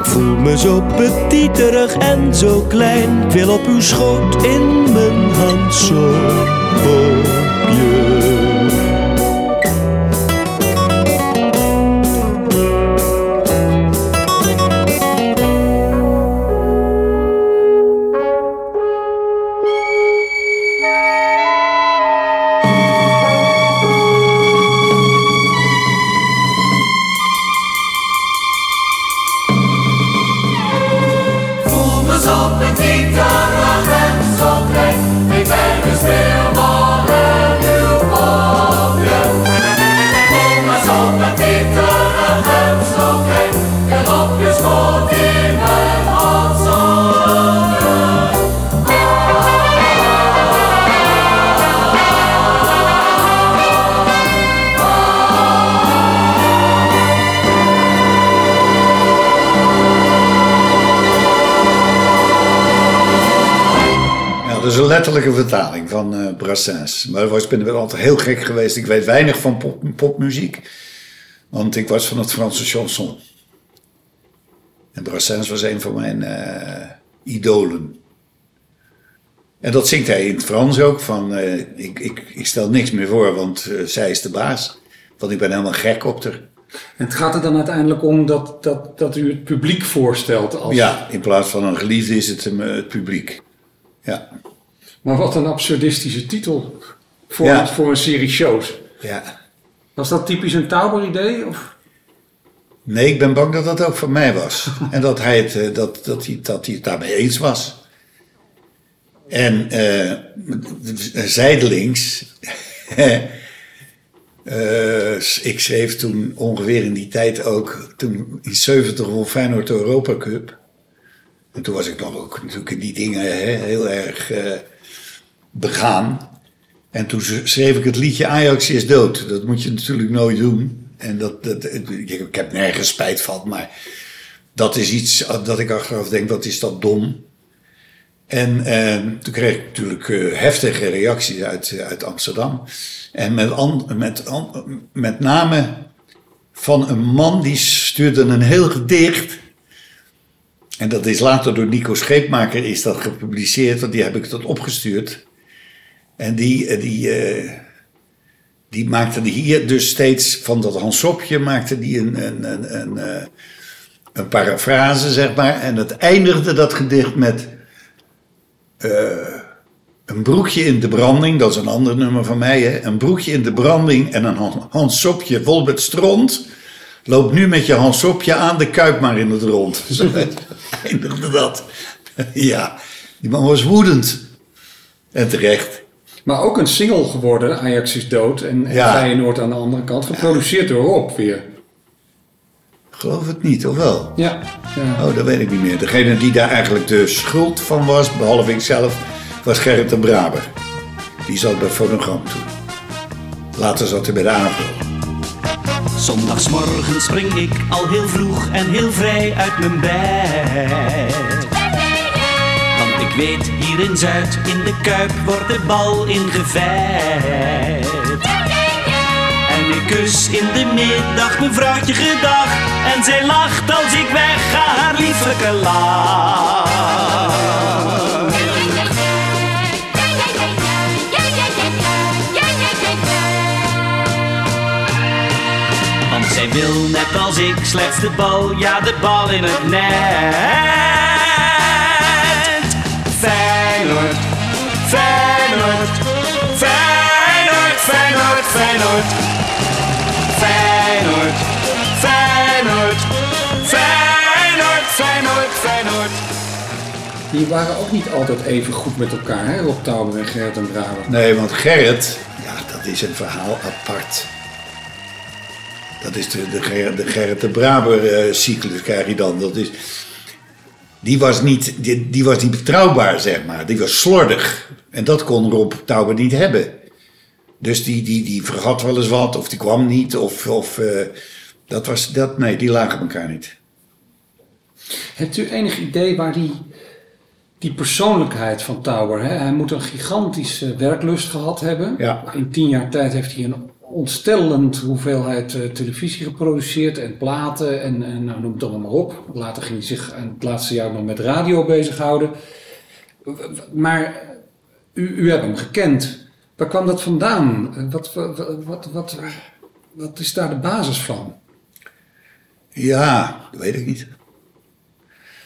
Voel me zo petiterig en zo klein. Ik wil op uw schoot in mijn hand zo Brassens. Maar ik ben wel altijd heel gek geweest. Ik weet weinig van pop, popmuziek. Want ik was van het Franse chanson. En Brassens was een van mijn eh, idolen. En dat zingt hij in het Frans ook. Van, eh, ik, ik, ik stel niks meer voor, want eh, zij is de baas. Want ik ben helemaal gek op haar. En het gaat er dan uiteindelijk om dat, dat, dat u het publiek voorstelt als... Ja, in plaats van een geliefde is het het publiek. Ja. Maar wat een absurdistische titel voor, Ja. voor een serie shows. ja. Was dat typisch een Tauber idee? Of? Nee, ik ben bang dat dat ook van mij was. en dat hij het, eh, dat, dat hij, dat hij het daarmee eens was. En eh, zijdelings. eh, ik schreef toen ongeveer in die tijd ook. Toen in 70 won Feyenoord de Europa Cup. En toen was ik nog ook natuurlijk in die dingen hè, heel erg begaan. En toen schreef ik het liedje Ajax is dood. Dat moet je natuurlijk nooit doen. En dat, dat, ik heb nergens spijt van, maar dat is iets dat ik achteraf denk, wat is dat dom. En eh, toen kreeg ik natuurlijk eh, heftige reacties uit, uit Amsterdam. En met, met, met name van een man die stuurde een heel gedicht. En dat is later door Nico Scheepmaker is dat gepubliceerd, want die heb ik dat opgestuurd. En die, eh, die, eh, die maakte hier dus steeds van dat Hansopje maakte die een, een, een, een, eh, een zeg maar. En het eindigde dat gedicht met een broekje in de branding, dat is een ander nummer van mij, hè? een broekje in de branding en een Han- Hansopje vol met stront. Loop nu met je Hansopje aan de kuip maar in het rond. Zo eindigde dat. ja, die man was woedend. En terecht. Maar ook een single geworden, Ajax is dood. En, Ja. Feyenoord aan de andere kant. Geproduceerd door Rob weer. Geloof het niet, of wel? Ja. ja. Oh, dat weet ik niet meer. Degene die daar eigenlijk de schuld van was, behalve ik zelf, was Gerrit de Braber. Die zat bij Fonogram toen. Later zat hij bij de AVRO. Zondagsmorgen spring ik al heel vroeg en heel vrij uit mijn bed. Ik weet, hier in Zuid, in de Kuip, wordt de bal ingevet. En ik kus in de middag mijn vrouwtje gedag. En zij lacht als ik wegga, haar lieflijke lach. Want zij wil net als ik slechts de bal, ja de bal in het net. Feyenoord, Feyenoord. Feyenoord, Feyenoord, Feyenoord, Feyenoord. Die waren ook niet altijd even goed met elkaar, hè? Rob Tauber en Gerrit en Braber. Nee, want Gerrit, ja, dat is een verhaal apart. Dat is de, de, Ger- de Gerrit de Braber eh, cyclus, krijg je dan. Dat is, die, was niet, die, die was niet betrouwbaar, zeg maar. Die was slordig. En dat kon Rob Tauber niet hebben. Dus die, die, die vergat wel eens wat, of die kwam niet, of... of eh, dat was, dat, nee, die lagen elkaar niet. Hebt u enig idee waar die, die persoonlijkheid van Tauber, hè? hij moet een gigantische werklust gehad hebben. Ja. In tien jaar tijd heeft hij een ontstellend hoeveelheid eh, televisie geproduceerd en platen en, en nou, noem het allemaal maar op. Later ging hij zich aan het laatste jaar nog met radio bezighouden. Maar u, u hebt hem gekend. Waar kwam dat vandaan? Wat, wat, wat, wat, wat is daar de basis van? Ja, dat weet ik niet.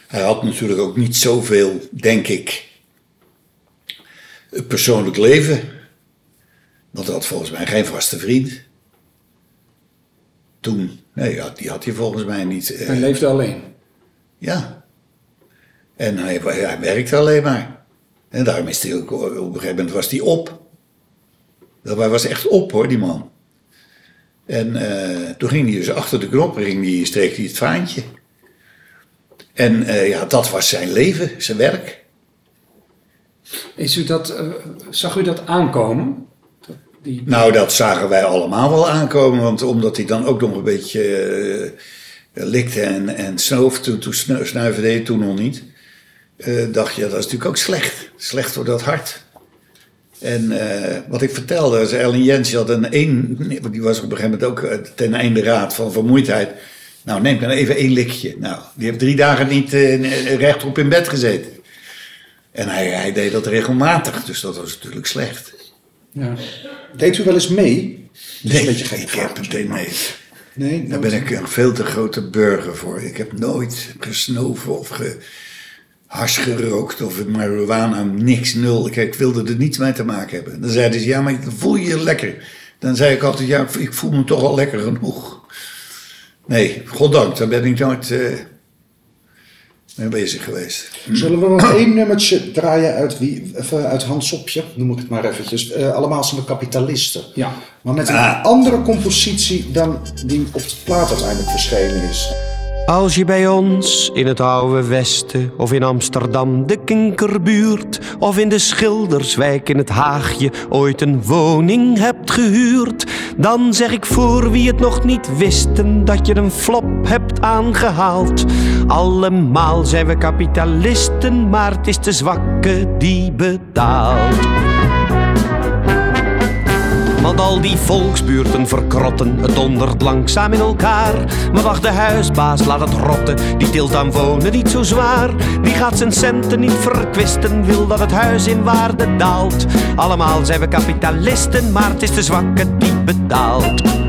Hij had natuurlijk ook niet zoveel, denk ik, persoonlijk leven. Want hij had volgens mij geen vaste vriend. Toen, nee, ja, die had hij volgens mij niet. eh, Hij leefde alleen. ja. En hij, hij werkte alleen maar. En daarom is hij ook, op een gegeven moment was hij op. Dat hij was echt op hoor, die man. En eh, toen ging hij dus achter de knop, ging hij, streek hij het vaantje. En eh, ja, dat was zijn leven, zijn werk. Is u dat, eh, zag u dat aankomen? Dat- Die, Nou, dat zagen wij allemaal wel aankomen, want omdat hij dan ook nog een beetje likte en, en snoof, toen, toen snu- snuiven deed toen nog niet, dacht je, dat is natuurlijk ook slecht. Slecht voor dat hart. En eh, wat ik vertelde, is Ellen Jens had een één, die was op een gegeven moment ook eh, ten einde raad van vermoeidheid. Nou, neem dan even één likje. Nou, die heeft drie dagen niet eh, rechtop in bed gezeten. En hij, hij deed dat regelmatig, dus dat was natuurlijk slecht. ja. Deed u wel eens mee? Nee, een beetje gek. ik heb het nee. Nee, Daar ben ik een veel te grote burger voor. Ik heb nooit gesnoven of ge, hars gerookt of marihuana, niks, nul. Ik, ik wilde er niets mee te maken hebben. Dan zeiden ze, ja, maar voel je je lekker? Dan zei ik altijd, ja, ik voel me toch al lekker genoeg. Nee, goddank, daar ben ik nooit eh, mee bezig geweest. Zullen we nog één nummertje draaien uit, wie, even uit Hans Sopje, noem ik het maar eventjes. Eh, allemaal zijn we kapitalisten. Ja. Maar met een Ah. andere compositie dan die op de plaat uiteindelijk verschenen is. Als je bij ons in het oude Westen of in Amsterdam de Kinkerbuurt of in de Schilderswijk in het Haagje ooit een woning hebt gehuurd, dan zeg ik voor wie het nog niet wisten dat je een flop hebt aangehaald. Allemaal zijn we kapitalisten, maar het is de zwakke die betaalt. Want al die volksbuurten verkrotten, het dondert langzaam in elkaar. Maar wacht, de huisbaas laat het rotten, die tilt aan wonen niet zo zwaar. Die gaat zijn centen niet verkwisten, wil dat het huis in waarde daalt. Allemaal zijn we kapitalisten, maar het is de zwakke die betaalt.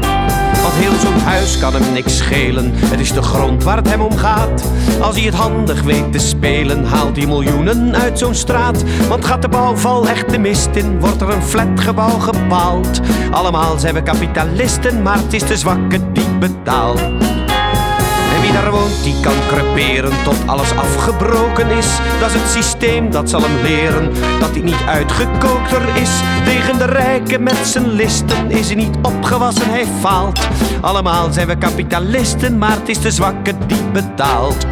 Want heel zo'n huis kan hem niks schelen. Het is de grond waar het hem om gaat. Als hij het handig weet te spelen, haalt hij miljoenen uit zo'n straat. Want gaat de bouwval echt de mist in, wordt er een flatgebouw gepaald. Allemaal zijn we kapitalisten, maar het is de zwakke die betaalt. Die kan creperen tot alles afgebroken is. Dat is het systeem dat zal hem leren dat hij niet uitgekookter is. Tegen de rijken met zijn listen is hij niet opgewassen, hij faalt. Allemaal zijn we kapitalisten, maar het is de zwakke die betaalt.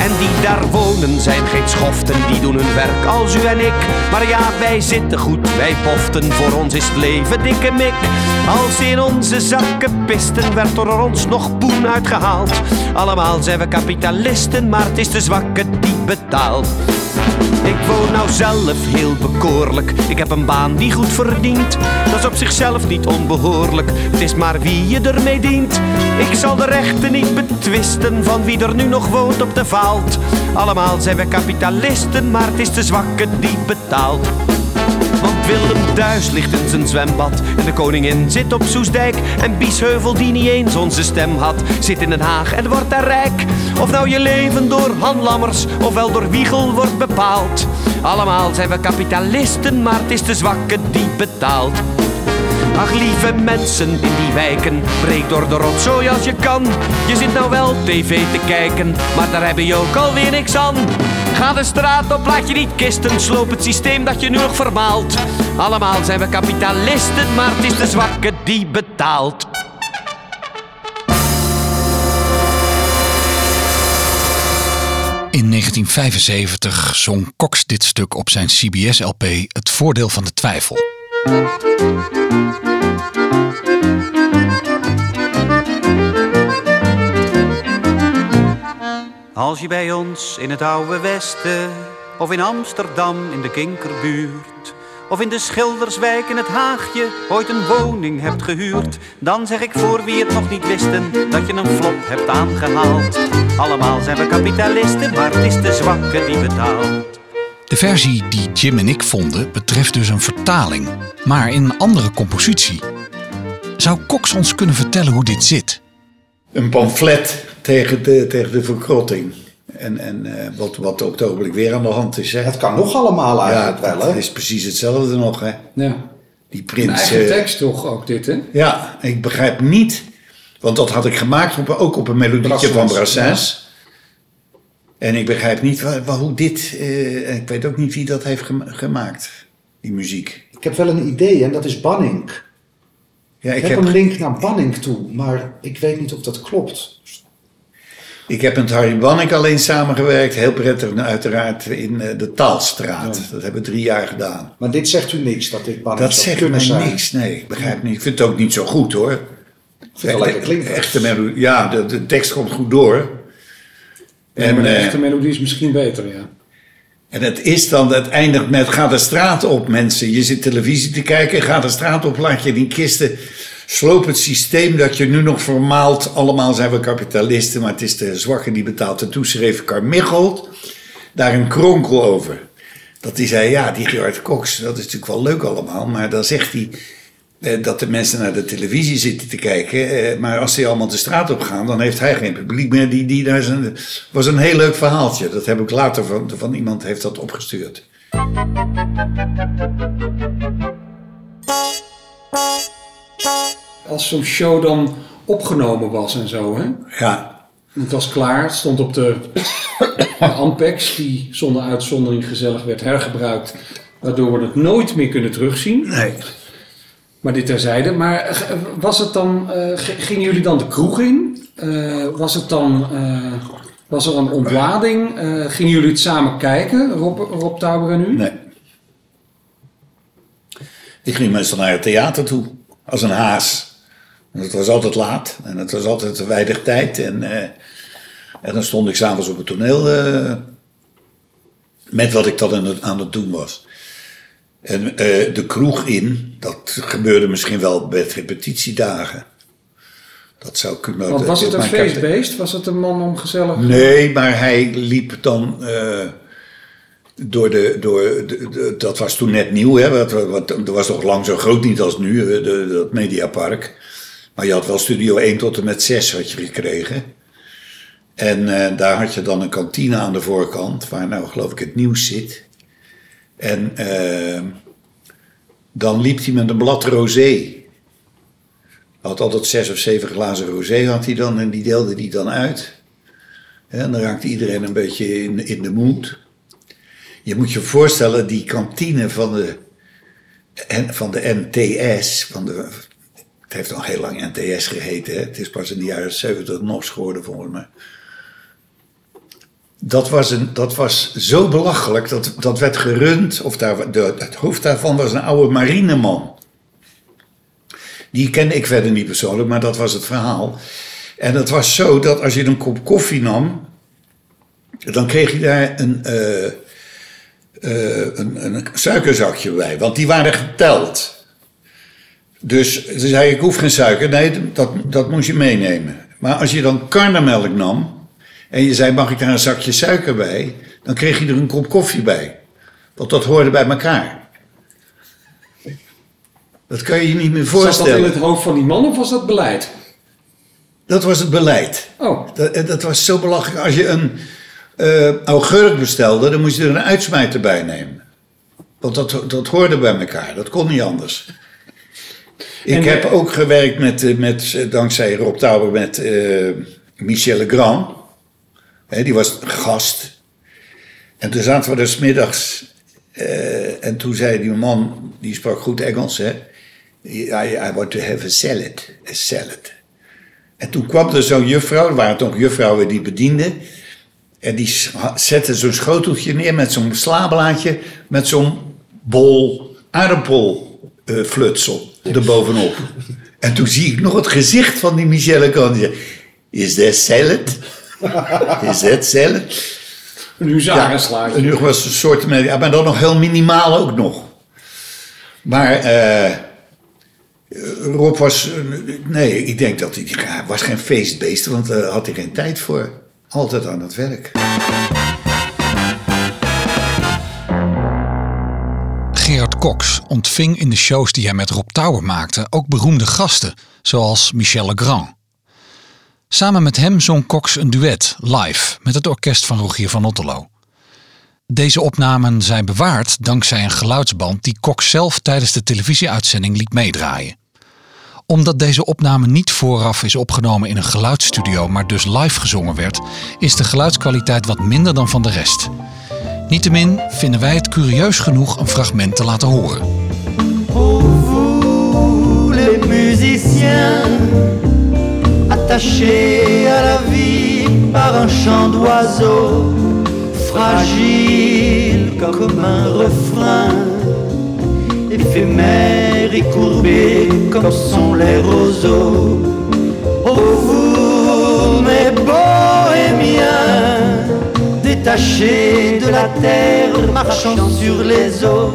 En die daar wonen zijn geen schoften, die doen hun werk als u en ik. Maar ja, wij zitten goed, wij poften, voor ons is het leven dikke mik. Als in onze zakken pisten, werd door ons nog poen uitgehaald. Allemaal zijn we kapitalisten, maar het is de zwakke die betaalt. Ik woon nou zelf heel bekoorlijk. Ik heb een baan die goed verdient. Dat is op zichzelf niet onbehoorlijk. Het is maar wie je ermee dient. Ik zal de rechten niet betwisten van wie er nu nog woont op de vaalt. Allemaal zijn we kapitalisten, maar het is de zwakke die betaalt. Willem Duis ligt in zijn zwembad. En de koningin zit op Soesdijk. En Biesheuvel, die niet eens onze stem had, zit in Den Haag en wordt daar rijk. Of nou je leven door Han Lammers, ofwel door Wiegel wordt bepaald. Allemaal zijn we kapitalisten, maar het is de zwakke die betaalt. Ach lieve mensen in die wijken, breek door de rotzooi als je kan. Je zit nou wel tv te kijken, maar daar hebben je ook alweer niks aan. Ga de straat op, laat je niet kisten, sloop het systeem dat je nu nog vermaalt. Allemaal zijn we kapitalisten, maar het is de zwakke die betaalt. In 1975 zong Cox dit stuk op zijn CBS-LP Het Voordeel van de Twijfel. Als je bij ons in het oude Westen, of in Amsterdam in de Kinkerbuurt, of in de Schilderswijk in het Haagje ooit een woning hebt gehuurd, dan zeg ik voor wie het nog niet wisten dat je een flop hebt aangehaald. Allemaal zijn we kapitalisten, maar het is de zwakke die betaalt. De versie die Jim en ik vonden betreft dus een vertaling, maar in een andere compositie. Zou Cox ons kunnen vertellen hoe dit zit? Een pamflet tegen de, tegen de verkrotting. En, en eh, wat, wat op het ogenblik weer aan de hand is. Hè? Het kan nog allemaal eigenlijk ja, wel? Het is precies hetzelfde nog, hè? Ja. Die Een prins. eigen eh, tekst toch ook dit, hè? Ja, ik begrijp niet. Want dat had ik gemaakt op, ook op een melodietje van Brassens. En ik begrijp niet waar, waar- hoe dit. eh, ik weet ook niet wie dat heeft gema- gemaakt, die muziek. Ik heb wel een idee en dat is Banning. Ja, Ik, ik, heb, heb, een link naar Banning toe, maar ik weet niet of dat klopt. Ik heb met Harry Bannik alleen samengewerkt. Heel prettig, uiteraard, in eh, de Taalstraat. Dat hebben we drie jaar gedaan. Maar dit zegt u niks, dat dit Dat zegt mij zijn. niks, nee. Ik begrijp niet. Ik vind het ook niet zo goed, hoor. Ik lekker klinken. Echte melodie. Ja, de, de tekst komt goed door. En, maar de eh, echte melodie is misschien beter, ja. En het is dan, het eindigt met ga de straat op mensen. Je zit televisie te kijken, ga de straat op, laat je die kisten. Sloop het systeem dat je nu nog vermaalt. Allemaal zijn we kapitalisten, maar het is de zwakke die betaalt. En toen schreef daar een kronkel over. Dat hij zei, ja, die Gerard Cox, dat is natuurlijk wel leuk allemaal. Maar dan zegt hij, eh, dat de mensen naar de televisie zitten te kijken. eh, maar als die allemaal de straat op gaan, dan heeft hij geen publiek meer. Die, die was een heel leuk verhaaltje. Dat heb ik later van, van iemand heeft dat opgestuurd. Als zo'n show dan opgenomen was en zo, hè? Ja, Het was klaar, het stond op de Ampex, die zonder uitzondering gezellig werd hergebruikt, waardoor we het nooit meer kunnen terugzien. nee. Maar dit terzijde. Maar eh, was het dan, eh, gingen jullie dan de kroeg in? Eh, was het dan, was er een ontlading? Gingen jullie het samen kijken, Rob, Rob Tauber en u? Nee. Ik ging meestal naar het theater toe, als een haas. En Het was altijd laat en het was altijd weinig tijd. En, eh, en dan stond ik s'avonds op het toneel eh, met wat ik dan aan het, aan het doen was. En eh, de kroeg in, dat gebeurde misschien wel met repetitiedagen. Dat zou kunnen. Want was het een feestbeest? Was het een man om gezellig... Nee, maar hij liep dan door de, door de, de- Dat was toen net nieuw, hè? Er was nog lang zo groot niet als nu, de, dat Mediapark. Maar je had wel Studio 1 tot en met 6 had je gekregen. En eh, daar had je dan een kantine aan de voorkant, waar nou geloof ik het nieuws zit. En eh, dan liep hij met een blad rosé. Had altijd zes of zeven glazen rosé had hij dan en die deelde hij dan uit. En dan raakte iedereen een beetje in, in de moed. Je moet je voorstellen, die kantine van de, van de NTS, van de, het heeft nog heel lang NTS geheten, hè? het is pas in de jaren 70 NOS geworden volgens mij. Dat was, een, dat was zo belachelijk, dat, dat werd gerund, of daar, de, het hoofd daarvan was een oude marineman. Die kende ik verder niet persoonlijk, maar dat was het verhaal. En het was zo dat als je een kop koffie nam, dan kreeg je daar een, eh, eh, een, een suikerzakje bij, want die waren geteld. Dus ze zei, ik hoef geen suiker. Nee, dat, dat moest je meenemen. Maar als je dan karnemelk nam en je zei, mag ik daar een zakje suiker bij? Dan kreeg je er een kop koffie bij. Want dat hoorde bij elkaar. Dat kan je je niet meer Zat dat in voorstellen. het hoofd van die man of was dat beleid? Dat was het beleid. Oh, Dat, en dat was zo belachelijk. Als je een eh augurk bestelde, dan moest je er een uitsmijter bij nemen. Want dat, dat hoorde bij elkaar. Dat kon niet anders. Ik En, heb ook gewerkt met, eh, met eh, dankzij Rob Tauber, met eh, Michel Legrand. Hè, die was gast. En toen zaten we er 's middags. en toen zei die man, die sprak goed Engels, hè. I, I want to have a salad. A salad. En toen kwam er zo'n juffrouw, er waren toch juffrouwen die bedienden. En die zette zo'n schoteltje neer met zo'n slabelaadje, met zo'n bol aardappelflutsel erbovenop. En toen zie ik nog het gezicht van die Michelle Kan. Die zegt, Is that salad? Is that salad? een huzarenslaatje. En nu was een soort, ja, maar dan nog heel minimaal ook nog. Maar eh, Rob was, nee, ik denk dat hij, hij was geen feestbeest, want daar had hij geen tijd voor. Altijd aan het werk. Cox ontving in de shows die hij met Rob Touwer maakte ook beroemde gasten, zoals Michel Legrand. Samen met hem zong Cox een duet live met het orkest van Rogier van Otterlo. Deze opnamen zijn bewaard dankzij een geluidsband die Cox zelf tijdens de televisieuitzending liet meedraaien. Omdat deze opname niet vooraf is opgenomen in een geluidsstudio, maar dus live gezongen werd, is de geluidskwaliteit wat minder dan van de rest. Niettemin vinden wij het curieus genoeg een fragment te laten horen. Attachés à la vie par un chant d'oiseau, fragile comme un refrain, éphémère et courbé comme sont les roseaux. Oh détachés de la terre, marchant sur les eaux,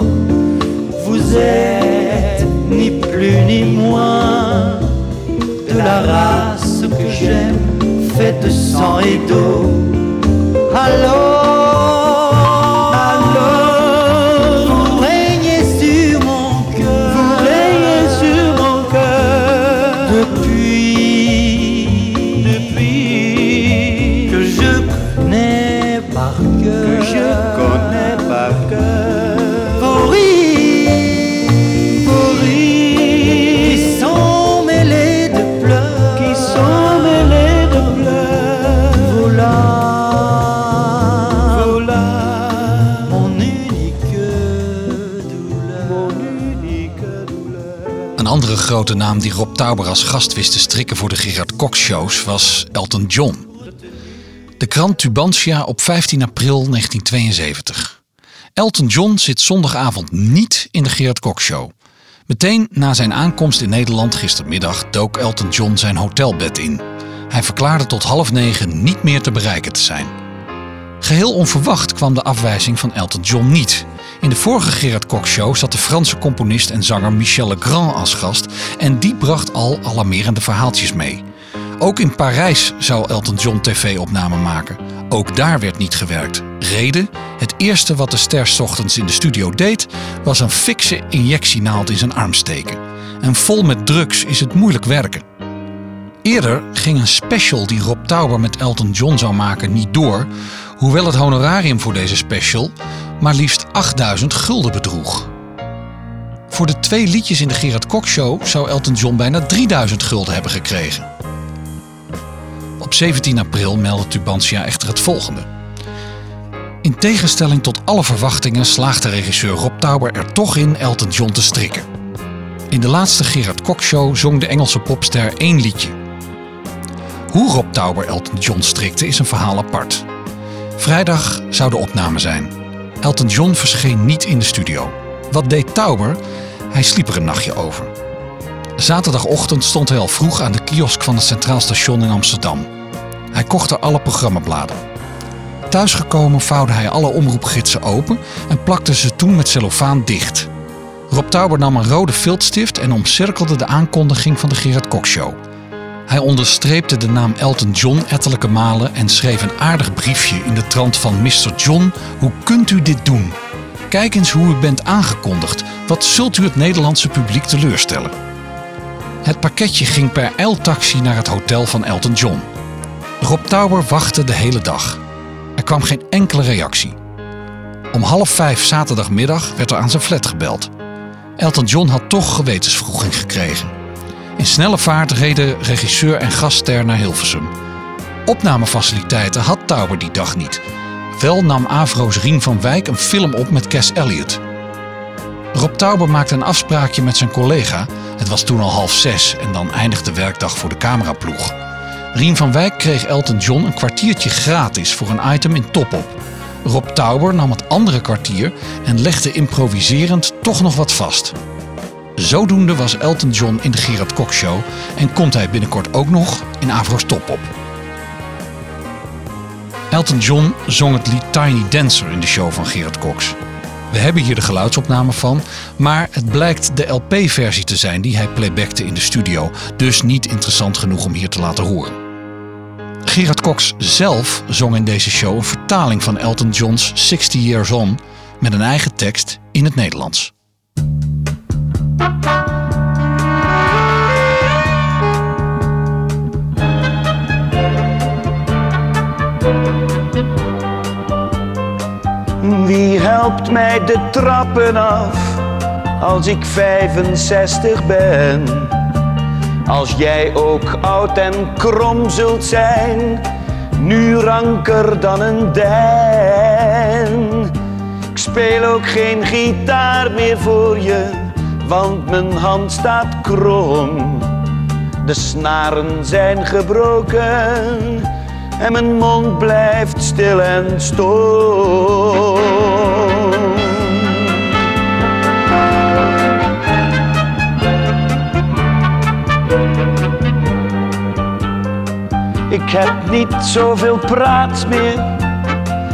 vous êtes ni plus ni moins de la race que j'aime, faite de sang et d'eau. Grote naam die Rob Tauber als gast wist te strikken voor de Gerard Cox shows was Elton John. De krant Tubantia op 15 april 1972. Elton John zit zondagavond niet in de Gerard Cox show. Meteen na zijn aankomst in Nederland gistermiddag dook Elton John zijn hotelbed in. Hij verklaarde tot half negen niet meer te bereiken te zijn. Geheel onverwacht kwam de afwijzing van Elton John niet. In de vorige Gerard Cox show zat de Franse componist en zanger Michel Legrand als gast en die bracht al alarmerende verhaaltjes mee. Ook in Parijs zou Elton John tv-opname maken. Ook daar werd niet gewerkt. Reden? Het eerste wat de ster ochtends in de studio deed, was een fikse injectienaald in zijn arm steken. En vol met drugs is het moeilijk werken. Eerder ging een special die Rob Tauber met Elton John zou maken niet door, hoewel het honorarium voor deze special maar liefst 8000 gulden bedroeg. Voor de twee liedjes in de Gerard Cox Show zou Elton John bijna 3000 gulden hebben gekregen. Op 17 april meldde Tubantia echter het volgende. In tegenstelling tot alle verwachtingen slaagde regisseur Rob Tauber er toch in Elton John te strikken. In de laatste Gerard Cox Show zong de Engelse popster één liedje. Hoe Rob Tauber Elton John strikte is een verhaal apart. Vrijdag zou de opname zijn. Elton John verscheen niet in de studio. Wat deed Tauber? Hij sliep er een nachtje over. Zaterdagochtend stond hij al vroeg aan de kiosk van het Centraal Station in Amsterdam. Hij kocht er alle programmabladen. Thuisgekomen vouwde hij alle omroepgidsen open en plakte ze toen met cellofaan dicht. Rob Tauber nam een rode viltstift en omcirkelde de aankondiging van de Gerard Cox Show. Hij onderstreepte de naam Elton John ettelijke malen en schreef een aardig briefje in de trant van Mr. John, hoe kunt u dit doen? Kijk eens hoe u bent aangekondigd. Wat zult u het Nederlandse publiek teleurstellen? Het pakketje ging per eiltaxi naar het hotel van Elton John. Rob Tauber wachtte de hele dag. Er kwam geen enkele reactie. Om half vijf zaterdagmiddag werd er aan zijn flat gebeld. Elton John had toch gewetensvroeging gekregen. In snelle vaart reden regisseur en gastster naar Hilversum. Opnamefaciliteiten had Tauber die dag niet. Wel nam Avro's Rien van Wijk een film op met Cass Elliot. Rob Tauber maakte een afspraakje met zijn collega. Het was toen al half zes en dan eindigde de werkdag voor de cameraploeg. Rien van Wijk kreeg Elton John een kwartiertje gratis voor een item in Top op. Rob Tauber nam het andere kwartier en legde improviserend toch nog wat vast. Zodoende was Elton John in de Gerard Cox Show en komt hij binnenkort ook nog in Avro's Top op. Elton John zong het lied Tiny Dancer in de show van Gerard Cox. We hebben hier de geluidsopname van, maar het blijkt de LP-versie te zijn die hij playbackte in de studio, dus niet interessant genoeg om hier te laten horen. Gerard Cox zelf zong in deze show een vertaling van Elton John's 60 Years On met een eigen tekst in het Nederlands. Wie helpt mij de trappen af als ik 65 ben? Als jij ook oud en krom zult zijn, nu ranker dan een den. Ik speel ook geen gitaar meer voor je, want mijn hand staat krom. De snaren zijn gebroken en mijn mond blijft stil en stom. Ik heb niet zoveel praat meer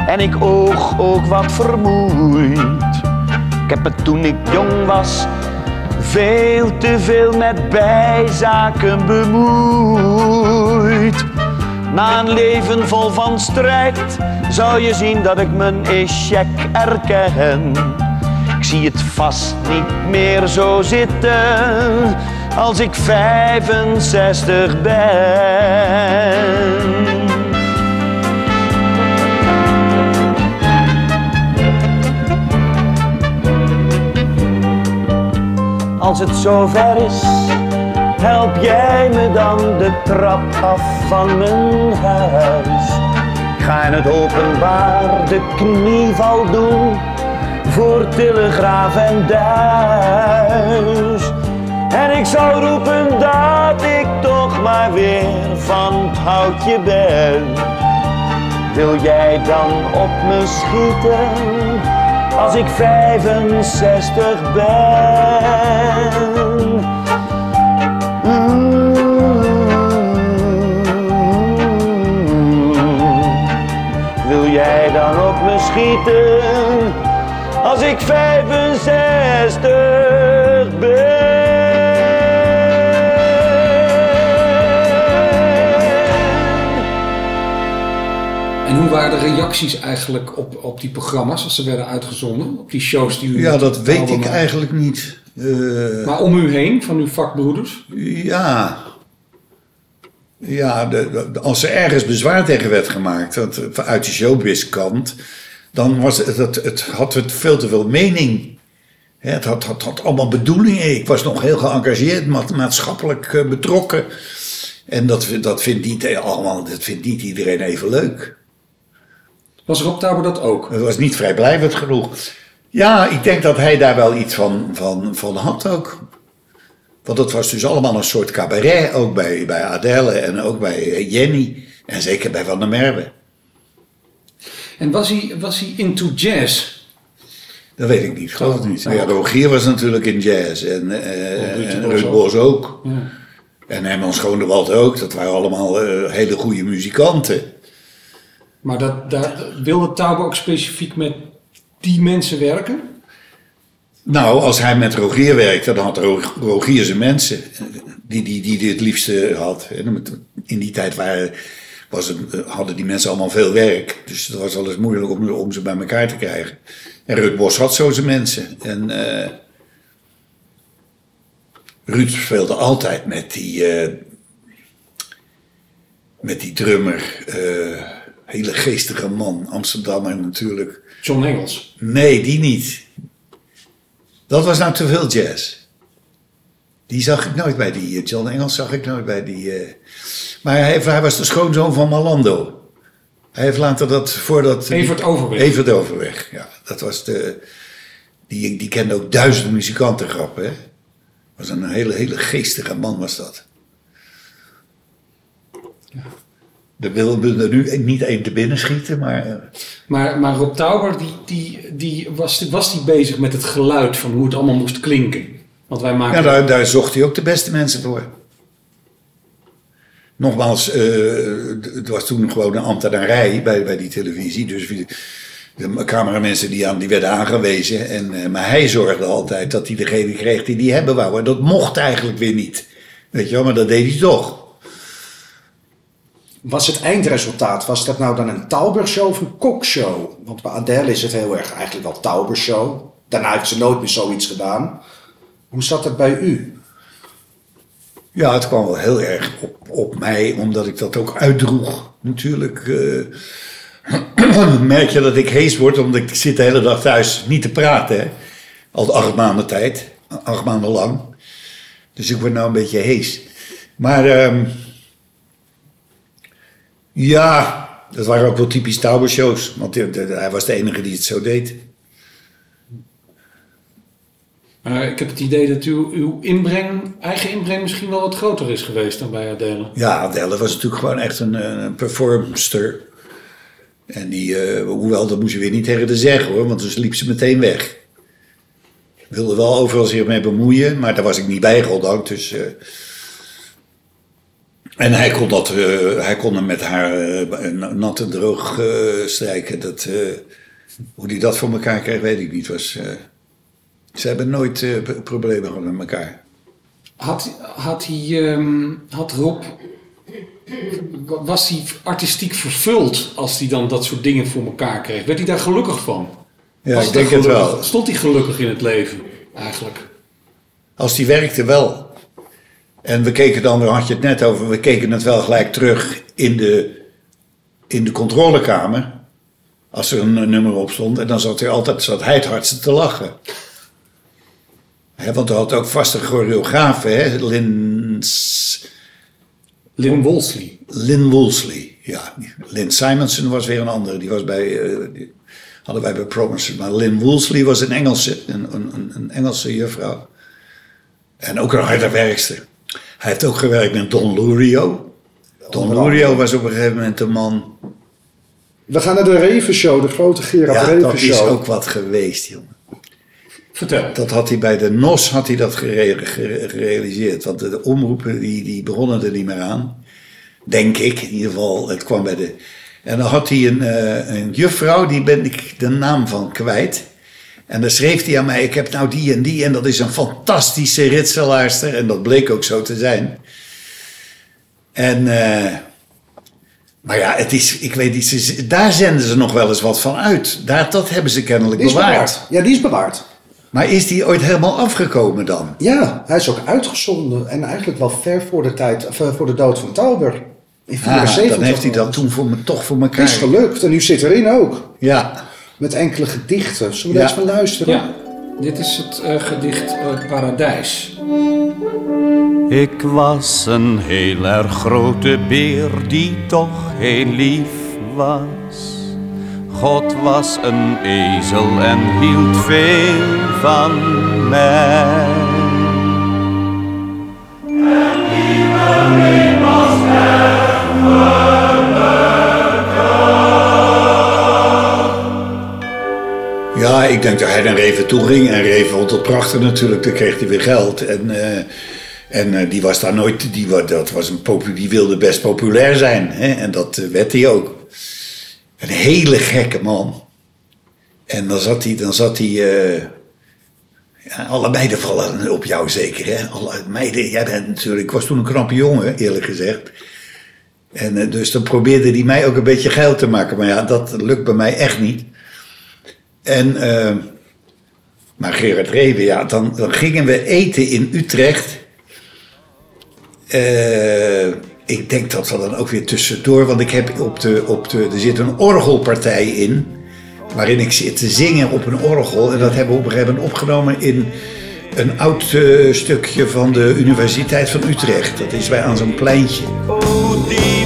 en ik oog ook wat vermoeid. Ik heb het toen ik jong was veel te veel met bijzaken bemoeid. Na een leven vol van strijd zou je zien dat ik mijn échec erken. Ik zie het vast niet meer zo zitten als ik 65 ben. Als het zover is, help jij me dan de trap af van mijn huis. Ik ga in het openbaar de knieval doen voor telegraaf en duis. En ik zou roepen dat ik toch maar weer van het houtje ben. Wil jij dan op me schieten als ik 65 ben? Wil jij dan op me schieten als ik 65 hoe waren de reacties eigenlijk op, op die programma's als ze werden uitgezonden? Op die shows die u Ja, dat weet ik maakte? eigenlijk niet. Eh, Maar om u heen, van uw vakbroeders? Ja. Ja, de, de- als er ergens bezwaar tegen werd gemaakt, dat, uit de showbiz-kant, dan was het, het, het, had het veel te veel mening. Het had, had, had allemaal bedoelingen. Ik was nog heel geëngageerd, ma- maatschappelijk eh, betrokken. En dat, dat, vindt niet, allemaal, dat vindt niet iedereen even leuk. Was Rob Tauber dat ook? Het was niet vrijblijvend genoeg. Ja, ik denk dat hij daar wel iets van, van, van had ook. Want het was dus allemaal een soort cabaret, ook bij, bij Adele en ook bij eh, Jenny. En zeker bij Van der Merwe. En was hij, was hij into jazz? Dat weet ik niet, geloof ik niet. Ja, Rogier was natuurlijk in jazz en, eh Ruud en. Bos ook. Ja. En Herman Schoonewald ook. Dat waren allemaal eh, hele goede muzikanten. Maar dat, daar, wilde Tauber ook specifiek met die mensen werken? Nou, als hij met Rogier werkte, dan had Ro- Rogier zijn mensen. Die, die, die, het liefste had. In die tijd waren, was hadden die mensen allemaal veel werk. Dus het was eens moeilijk om, om ze bij elkaar te krijgen. En Ruud Bos had zo zijn mensen. En eh Ruud speelde altijd met die, eh, met die drummer. eh, hele geestige man, Amsterdammer natuurlijk. John Engels. Nee, die niet. Dat was nou te veel jazz. Die zag ik nooit bij die. eh, John Engels zag ik nooit bij die. eh. Maar hij, hij was de schoonzoon van Malando. Hij heeft later dat voordat. Evert Overweg. Evert Overweg, ja. Dat was de. Die, die kende ook duizend muzikanten grappen, hè. Was een hele, hele geestige man, was dat. Er wil er nu niet één te binnen schieten, maar. eh, Maar, maar Rob Tauber, die, die, die, was, was die bezig met het geluid van hoe het allemaal moest klinken? Want wij maken... Ja, daar, daar zocht hij ook de beste mensen voor. Nogmaals, eh, het was toen gewoon een ambtenarij bij, bij die televisie. Dus de cameramensen die, aan, die werden aangewezen. En, eh, maar hij zorgde altijd dat hij degene kreeg die die hebben wou. En dat mocht eigenlijk weer niet. Weet je wel, maar dat deed hij toch. Was het eindresultaat, was dat nou dan een Tauber-show of een kokshow? Want bij Adele is het heel erg eigenlijk wel Tauber-show. Daarna heeft ze nooit meer zoiets gedaan. Hoe zat het bij u? Ja, het kwam wel heel erg op, op mij, omdat ik dat ook uitdroeg. Natuurlijk eh, merk je dat ik hees word, omdat ik zit de hele dag thuis niet te praten. Hè? Al acht maanden tijd, acht maanden lang. Dus ik word nou een beetje hees. Maar ehm, ja, dat waren ook wel typisch Tauber-shows. Want hij- was de enige die het zo deed. Maar ik heb het idee dat uw, uw inbreng, eigen inbreng misschien wel wat groter is geweest dan bij Adele. Ja, Adele was natuurlijk gewoon echt een, een performster. En die, eh, hoewel, dat moest je weer niet tegen haar zeggen hoor, want dus liep ze meteen weg. Wilde wel overal zich mee bemoeien, maar daar was ik niet bij, goddank. Dus, eh, en hij kon, dat, eh, hij kon hem met haar eh, nat en droog eh, strijken. Dat, hoe hij dat voor elkaar kreeg, weet ik niet. Was, ze hebben nooit problemen gehad met elkaar. Had, had, hij, ehm, had Rob, was hij artistiek vervuld als hij dan dat soort dingen voor elkaar kreeg? Werd hij daar gelukkig van? Ja, Was ik hij denk het wel. Stond hij gelukkig in het leven eigenlijk? Als die werkte wel. En we keken dan, daar had je het net over, we keken het wel gelijk terug in de, in de controlekamer. Als er een nummer op stond. En dan zat hij altijd zat hij het hardste te lachen. Hè, want hij had ook vaste choreografen, hè? Lynn, S- Lynn Wolseley. Lynn Wolseley, ja. Lynn Simonson was weer een andere. Die was bij, eh, die hadden wij bij Promise. Maar Lynn Wolseley was een Engelse, een, een, een- een Engelse juffrouw. En ook een harde werkster. Hij heeft ook gewerkt met Don Lurio. Don Lurio was op een gegeven moment de man... We gaan naar de Revenshow, de grote Gerard Ja, dat is Revenshow. ook wat geweest, jongen. Vertel. Dat had hij bij de NOS had hij dat gere- gere- gerealiseerd. Want de omroepen die, die begonnen er niet meer aan. Denk ik, in ieder geval. Het kwam bij de... En dan had hij een, eh, een juffrouw, die ben ik de naam van kwijt. En dan schreef hij aan mij, ik heb nou die en die... en dat is een fantastische ritselaarster. En dat bleek ook zo te zijn. En... eh, maar ja, het is, ik weet niet, ze- daar zenden ze nog wel eens wat van uit. Daar, dat hebben ze kennelijk bewaard. bewaard. Ja, die is bewaard. Maar is die ooit helemaal afgekomen dan? Ja, hij is ook uitgezonden. En eigenlijk wel ver voor de, tijd, eh, voor de dood van Tauber. In Ah, 74. dan heeft hij dat toen voor me, toch voor Het is elkaar. gelukt. En nu zit erin ook. Ja. Met enkele gedichten. Zullen we daar eens van luisteren? Ja, dit is het eh, gedicht eh, Paradijs. Ik was een heel erg grote beer die toch heel lief was. God was een ezel en hield veel van mij. Ja, ik denk dat hij naar Reven toe ging. En Reven vond het prachtig natuurlijk. Dan kreeg hij weer geld. En, eh, en eh, die was daar nooit... Die, dat was een popu- die wilde best populair zijn. Hè? En dat eh, werd hij ook. Een hele gekke man. En dan zat hij... Dan zat hij ja, alle meiden vallen op jou zeker, hè? Alle meiden... Jij bent natuurlijk... Ik was toen een knappe jongen, eerlijk gezegd. En dus dan probeerde hij mij ook een beetje geil te maken. Maar ja, dat lukt bij mij echt niet. En, eh, maar Gerard Reven, ja, dan, dan gingen we eten in Utrecht. Eh, ik denk dat we dan ook weer tussendoor, want ik heb op de, op de, er zit een orgelpartij in. Waarin ik zit te zingen op een orgel. En dat hebben we op een gegeven moment opgenomen in een oud eh, stukje van de Universiteit van Utrecht. Dat is bij aan zo'n pleintje. Oh, die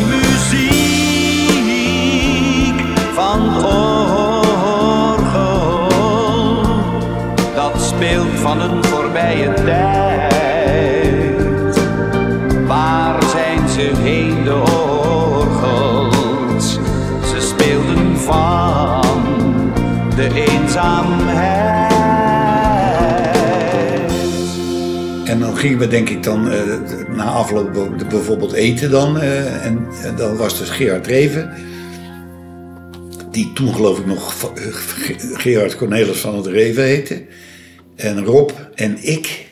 van een voorbije tijd. Waar zijn ze heen, de orgels? Ze speelden van de eenzaamheid. En dan gingen we denk ik dan eh, na afloop bijvoorbeeld eten dan. eh, en, dan was dus Gerard Reven. Die toen geloof ik nog Gerard Cornelis van het Reven heette. En Rob en ik.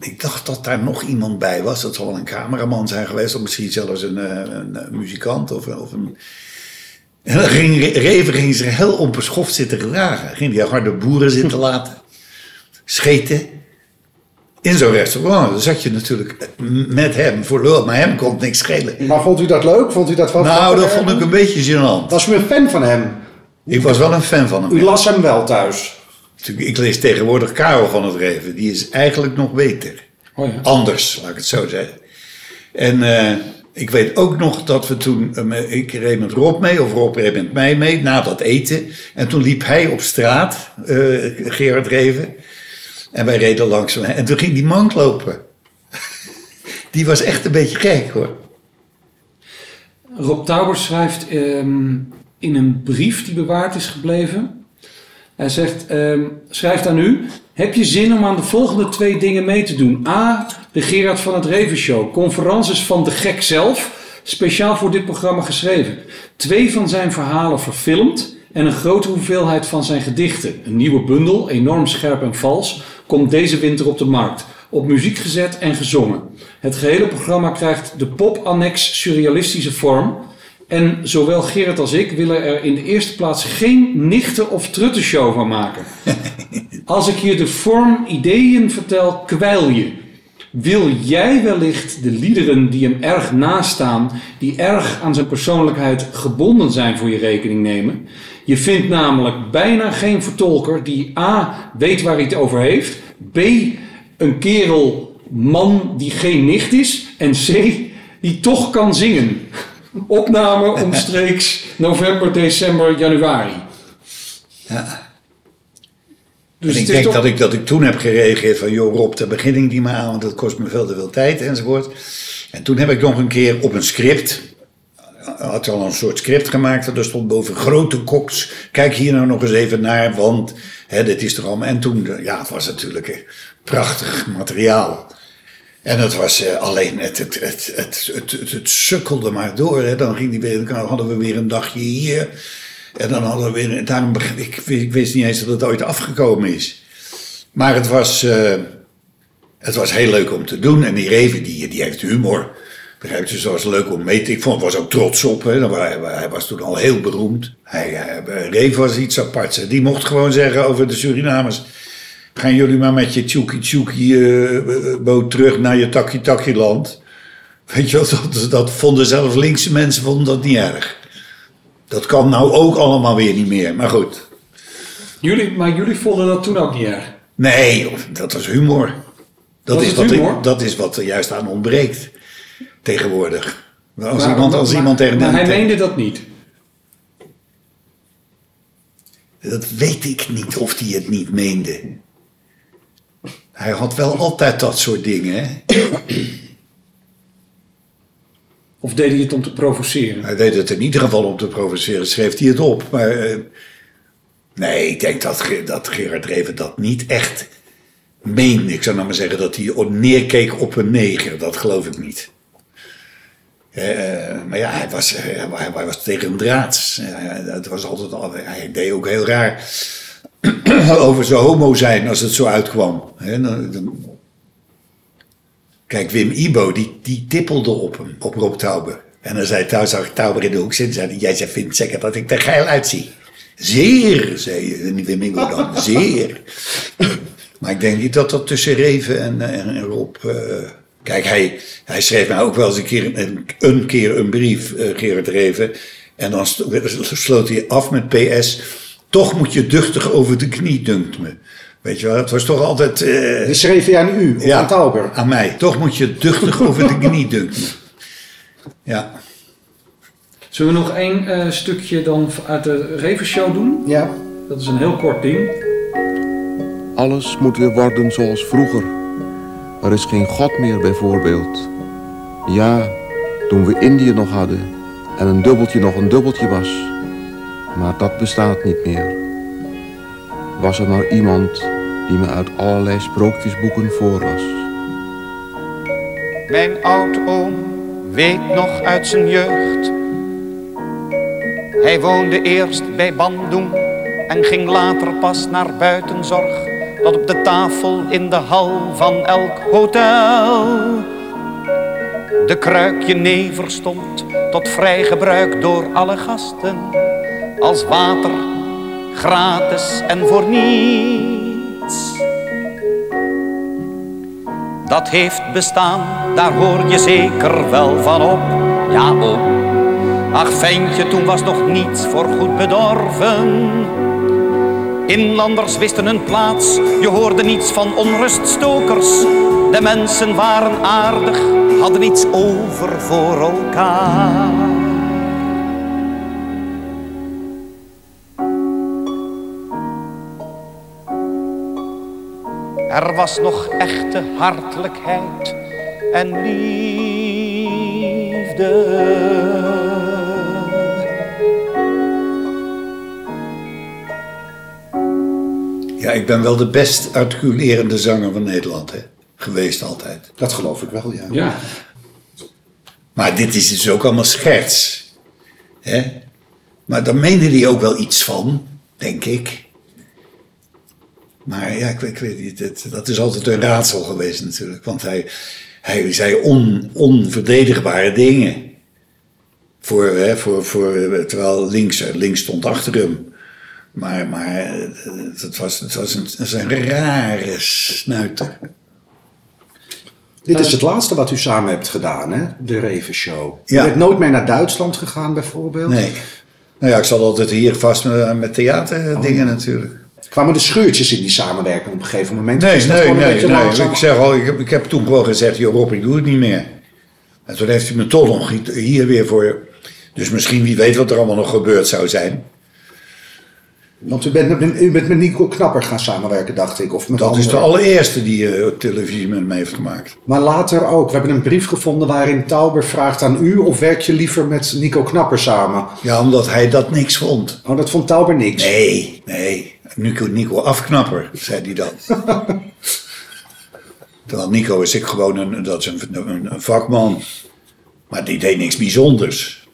Ik dacht dat daar nog iemand bij was. Dat zal wel een cameraman zijn geweest. Of misschien zelfs een, eh, een, eh, muzikant. Of, of een... En dan ging Re- Reven ging zich heel onbeschoft zitten gedragen. Ging die harde boeren zitten laten. Scheten. In zo'n restaurant dan zat je natuurlijk met hem voor lul, maar hem kon het niks schelen. Maar vond u dat leuk? Vond u dat wel Nou, dat vond ik een beetje gênant. Was u een fan van hem? Ik was wel een fan van hem. U las hem wel thuis? Ik lees tegenwoordig Karel van het Reven. Die is eigenlijk nog beter. Oh ja. Anders, laat ik het zo zeggen. En eh, ik weet ook nog dat we toen... eh, ik reed met Rob mee, of Rob reed met mij mee, na dat eten. En toen liep hij op straat, eh, Gerard Reven. En wij reden langs hem. En toen ging die man lopen. Die was echt een beetje gek, hoor. Rob Tauber schrijft ehm, in een brief die bewaard is gebleven. Hij zegt, ehm, schrijft aan u. Heb je zin om aan de volgende twee dingen mee te doen? A. De Gerard van het Reven Show. Conferences van de gek zelf. Speciaal voor dit programma geschreven. Twee van zijn verhalen verfilmd. En een grote hoeveelheid van zijn gedichten. Een nieuwe bundel, enorm scherp en vals, komt deze winter op de markt. Op muziek gezet en gezongen. Het gehele programma krijgt de pop-annex surrealistische vorm. En zowel Gerrit als ik willen er in de eerste plaats geen nichten- of truttenshow van maken. Als ik je de vorm ideeën vertel, kwijl je. Wil jij wellicht de liederen die hem erg nastaan, die erg aan zijn persoonlijkheid gebonden zijn voor je rekening nemen? Je vindt namelijk bijna geen vertolker die A. weet waar hij het over heeft, B. een kerel, man die geen nicht is en C. die toch kan zingen. Opname omstreeks november, december, januari. Ja. Dus en ik denk toch- dat, ik, dat ik toen heb gereageerd van... joh Rob, daar begin ik niet meer aan, want dat kost me veel te veel tijd enzovoort. En toen heb ik nog een keer op een script... had al een soort script gemaakt. En er stond boven grote koks. Kijk hier nou nog eens even naar, want hè, dit is toch allemaal... En toen, ja, het was natuurlijk prachtig materiaal. En het was eh, alleen, het, het, het, het, het, het, sukkelde maar door. Hè. Dan, ging die weer, dan hadden we weer een dagje hier. En dan hadden we weer, daarom, ik, ik wist niet eens dat het ooit afgekomen is. Maar het was, eh, het was heel leuk om te doen. En die Reven, die, die heeft humor. Begrijp je, dus was leuk om mee te... Ik vond, was ook trots op. Hè. Hij, was toen al heel beroemd. Hij, hij, Reven was iets aparts. Die mocht gewoon zeggen over de Surinamers... Gaan jullie maar met je tjoekie tjoekie eh, boot terug naar je takkie takkie land. Weet je wel, dat, dat vonden zelfs linkse mensen vonden dat niet erg. Dat kan nou ook allemaal weer niet meer. Maar goed. Jullie, maar jullie vonden dat toen ook niet erg? Nee, dat was humor. Dat, Was is wat, humor? dat is wat er juist aan ontbreekt tegenwoordig. Als Maar- iemand, als maar- iemand tegen Maar hij meende dat niet. Dat weet ik niet of hij het niet meende. Hij had wel altijd dat soort dingen. Hè? Of deed hij het om te provoceren? Hij deed het in ieder geval om te provoceren, schreef hij het op. Maar eh, nee, ik denk dat, dat Gerard Reven dat niet echt meende. Ik zou nou maar zeggen dat hij neerkeek op een neger. Dat geloof ik niet. Eh, maar ja, hij was, eh, hij, hij was tegen een draad. Eh, het was altijd, al- hij deed ook heel raar over zijn homo zijn als het zo uitkwam. Dan- dan- Kijk, Wim Ibo, die, die tippelde op hem, op Rob Tauber. En dan zei Tauber, zag Tauber in de hoek zitten. Zei, jij vindt zeker dat ik er geil uitzie. Zeer, zei Wim Ibo dan. Zeer. maar ik denk niet dat dat tussen Reven en, en Rob... eh, kijk, hij, hij schreef mij ook wel eens een keer een, een, keer een brief, eh, Gerard Reven. En dan sloot hij af met PS... Toch moet je duchtig over de knie, dunkt me. Weet je wel, het was toch altijd... eh, Dus schreef hij aan u, of aan Tauber? aan mij. Toch moet je duchtig over de knie dunken. Ja. Zullen we nog één eh, stukje dan uit de Revenshow doen? Ja. Dat is een heel kort ding. Alles moet weer worden zoals vroeger. Er is geen God meer bijvoorbeeld. Ja, toen we Indië nog hadden en een dubbeltje nog een dubbeltje was. Maar dat bestaat niet meer. Was er maar iemand die me uit allerlei sprookjesboeken voorlas. Mijn oud-oom weet nog uit zijn jeugd. Hij woonde eerst bij Bandung en ging later pas naar buitenzorg. Dat op de tafel in de hal van elk hotel de kruik jenever stond tot vrij gebruik door alle gasten. Als water, gratis en voor niets. Dat heeft bestaan, daar hoor je zeker wel van op. Ja, oom. Ach, ventje, toen was nog niets voor goed bedorven. Inlanders wisten hun plaats, je hoorde niets van onruststokers. De mensen waren aardig, hadden iets over voor elkaar. Er was nog echte hartelijkheid en liefde. Ja, ik ben wel de best articulerende zanger van Nederland, hè. Geweest altijd. Dat geloof ik wel, ja. Ja. Maar dit is dus ook allemaal scherts. Hè? Maar daar meende hij ook wel iets van, denk ik. Maar ja, ik, weet- ik weet niet. Het, dat is altijd een raadsel geweest natuurlijk. Want hij, hij zei on, onverdedigbare dingen. Voor, hè, voor, voor, terwijl links, links stond achter hem. Maar, maar eh, het was, het was een, het was een rare snuiter. Dit is het laatste wat u samen hebt gedaan, hè? De Reven Show. Ja. U bent nooit meer naar Duitsland gegaan, bijvoorbeeld? Nee. Nou ja, ik zat altijd hier vast met, met theaterdingen natuurlijk. Kwamen er scheurtjes in die samenwerking op een gegeven moment? Nee, nee, nee. nee. Ik, zeg al, ik, heb, ik heb toen gewoon gezegd, joh Rob, ik doe het niet meer. En toen heeft hij me toch nog hier weer voor... Dus misschien, wie weet wat er allemaal nog gebeurd zou zijn. Want u bent, met- u bent met Nico Knapper gaan samenwerken, dacht ik. Of met Dat is de allereerste die eh, televisie met me heeft gemaakt. Maar later ook. We hebben een brief gevonden waarin Tauber vraagt aan u... of werk je liever met Nico Knapper samen? Ja, omdat hij dat niks vond. Oh, dat vond Tauber niks? Nee, nee. Nico, Nico afknapper, zei hij dan. Terwijl Nico is ik gewoon een, dat is een, een, een vakman. Maar die deed niks bijzonders.